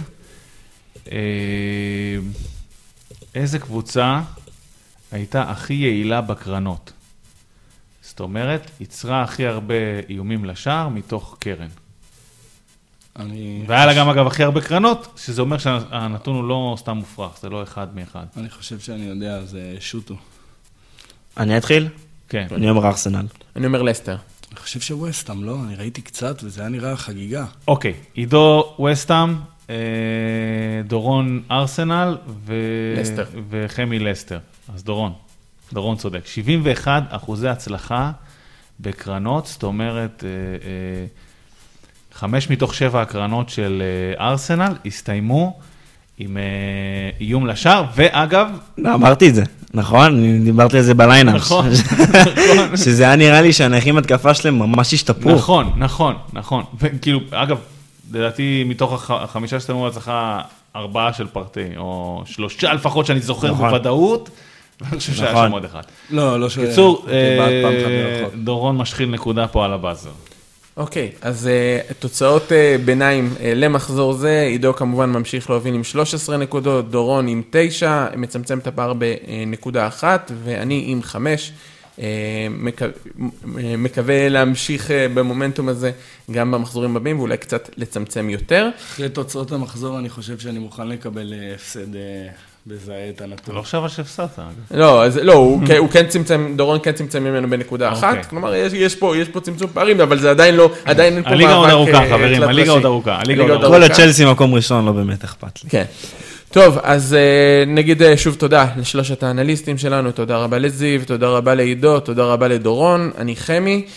איזה קבוצה הייתה הכי יעילה בקרנות? זאת אומרת, ייצרה הכי הרבה איומים לשער מתוך קרן. אני... והיה לה גם אגב הכי הרבה קרנות, שזה אומר שהנתון הוא לא סתם מופרך, זה לא אחד מאחד. אני חושב שאני יודע, זה שוטו. אני אתחיל? כן. אני אומר ארסנל. אני אומר לסטר. אני חושב שווסטאם, לא? אני ראיתי קצת וזה היה נראה חגיגה. אוקיי, עידו וסטאם, אה, דורון ארסנל ו... לסטר. וחמי לסטר. אז דורון, דורון צודק. 71 אחוזי הצלחה בקרנות, זאת אומרת, אה, אה, חמש מתוך שבע הקרנות של אה, ארסנל הסתיימו עם אה, איום לשער, ואגב, לא, אמרתי את זה, נכון? אני דיברתי על זה בליינאפ. נכון, שזה היה נראה לי שהנכים התקפה שלהם ממש השתפרו. נכון, נכון, נכון. וכאילו, אגב, לדעתי מתוך הח- החמישה שהסתיימו בהצלחה, ארבעה של פרטי, או שלושה לפחות שאני זוכר נכון. בוודאות, ואני חושב שהיה נכון. שם עוד אחד. לא, לא ש... בקיצור, אה. דורון משחיל נקודה פה על הבאזר. אוקיי, אז uh, תוצאות uh, ביניים uh, למחזור זה, עידו כמובן ממשיך להוביל עם 13 נקודות, דורון עם 9, מצמצם את הפער בנקודה אחת, ואני עם 5. Uh, מקו... אה, מקווה להמשיך uh, במומנטום הזה גם במחזורים הבאים ואולי קצת לצמצם יותר. אחרי תוצאות המחזור, אני חושב שאני מוכן לקבל הפסד אה, בזהה את הנתון. לא חושב על שהפסדת. לא, אז לא, הוא, כן- הוא כן צמצם, דורון כן צמצם ממנו בנקודה אוקיי. אחת, כלומר יש, יש, פה, יש פה צמצום פערים, אבל זה עדיין לא, עדיין אין פה הליגה עוד מאבק, ארוכה, אה, חברים, הליגה. עוד ארוכה, כל. הצ'לסי מקום ראשון, לא באמת אכפת לי. כן. טוב, אז אה, נגיד אה, שוב תודה לשלושת האנליסטים שלנו, תודה רבה לזיו, תודה רבה לעידו, תודה רבה לדורון, אני חמי, אה,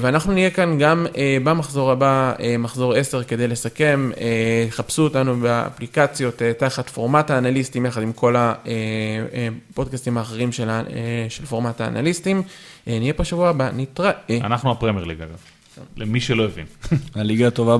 ואנחנו נהיה כאן גם אה, במחזור הבא, אה, מחזור 10, כדי לסכם. אה, חפשו אותנו באפליקציות אה, תחת פורמט האנליסטים, יחד עם כל הפודקאסטים האחרים של, אה, של פורמט האנליסטים. אה, נהיה פה שבוע הבא, נתראה. אנחנו הפרמייר ליג, אגב. למי שלא הבין. הליגה הטובה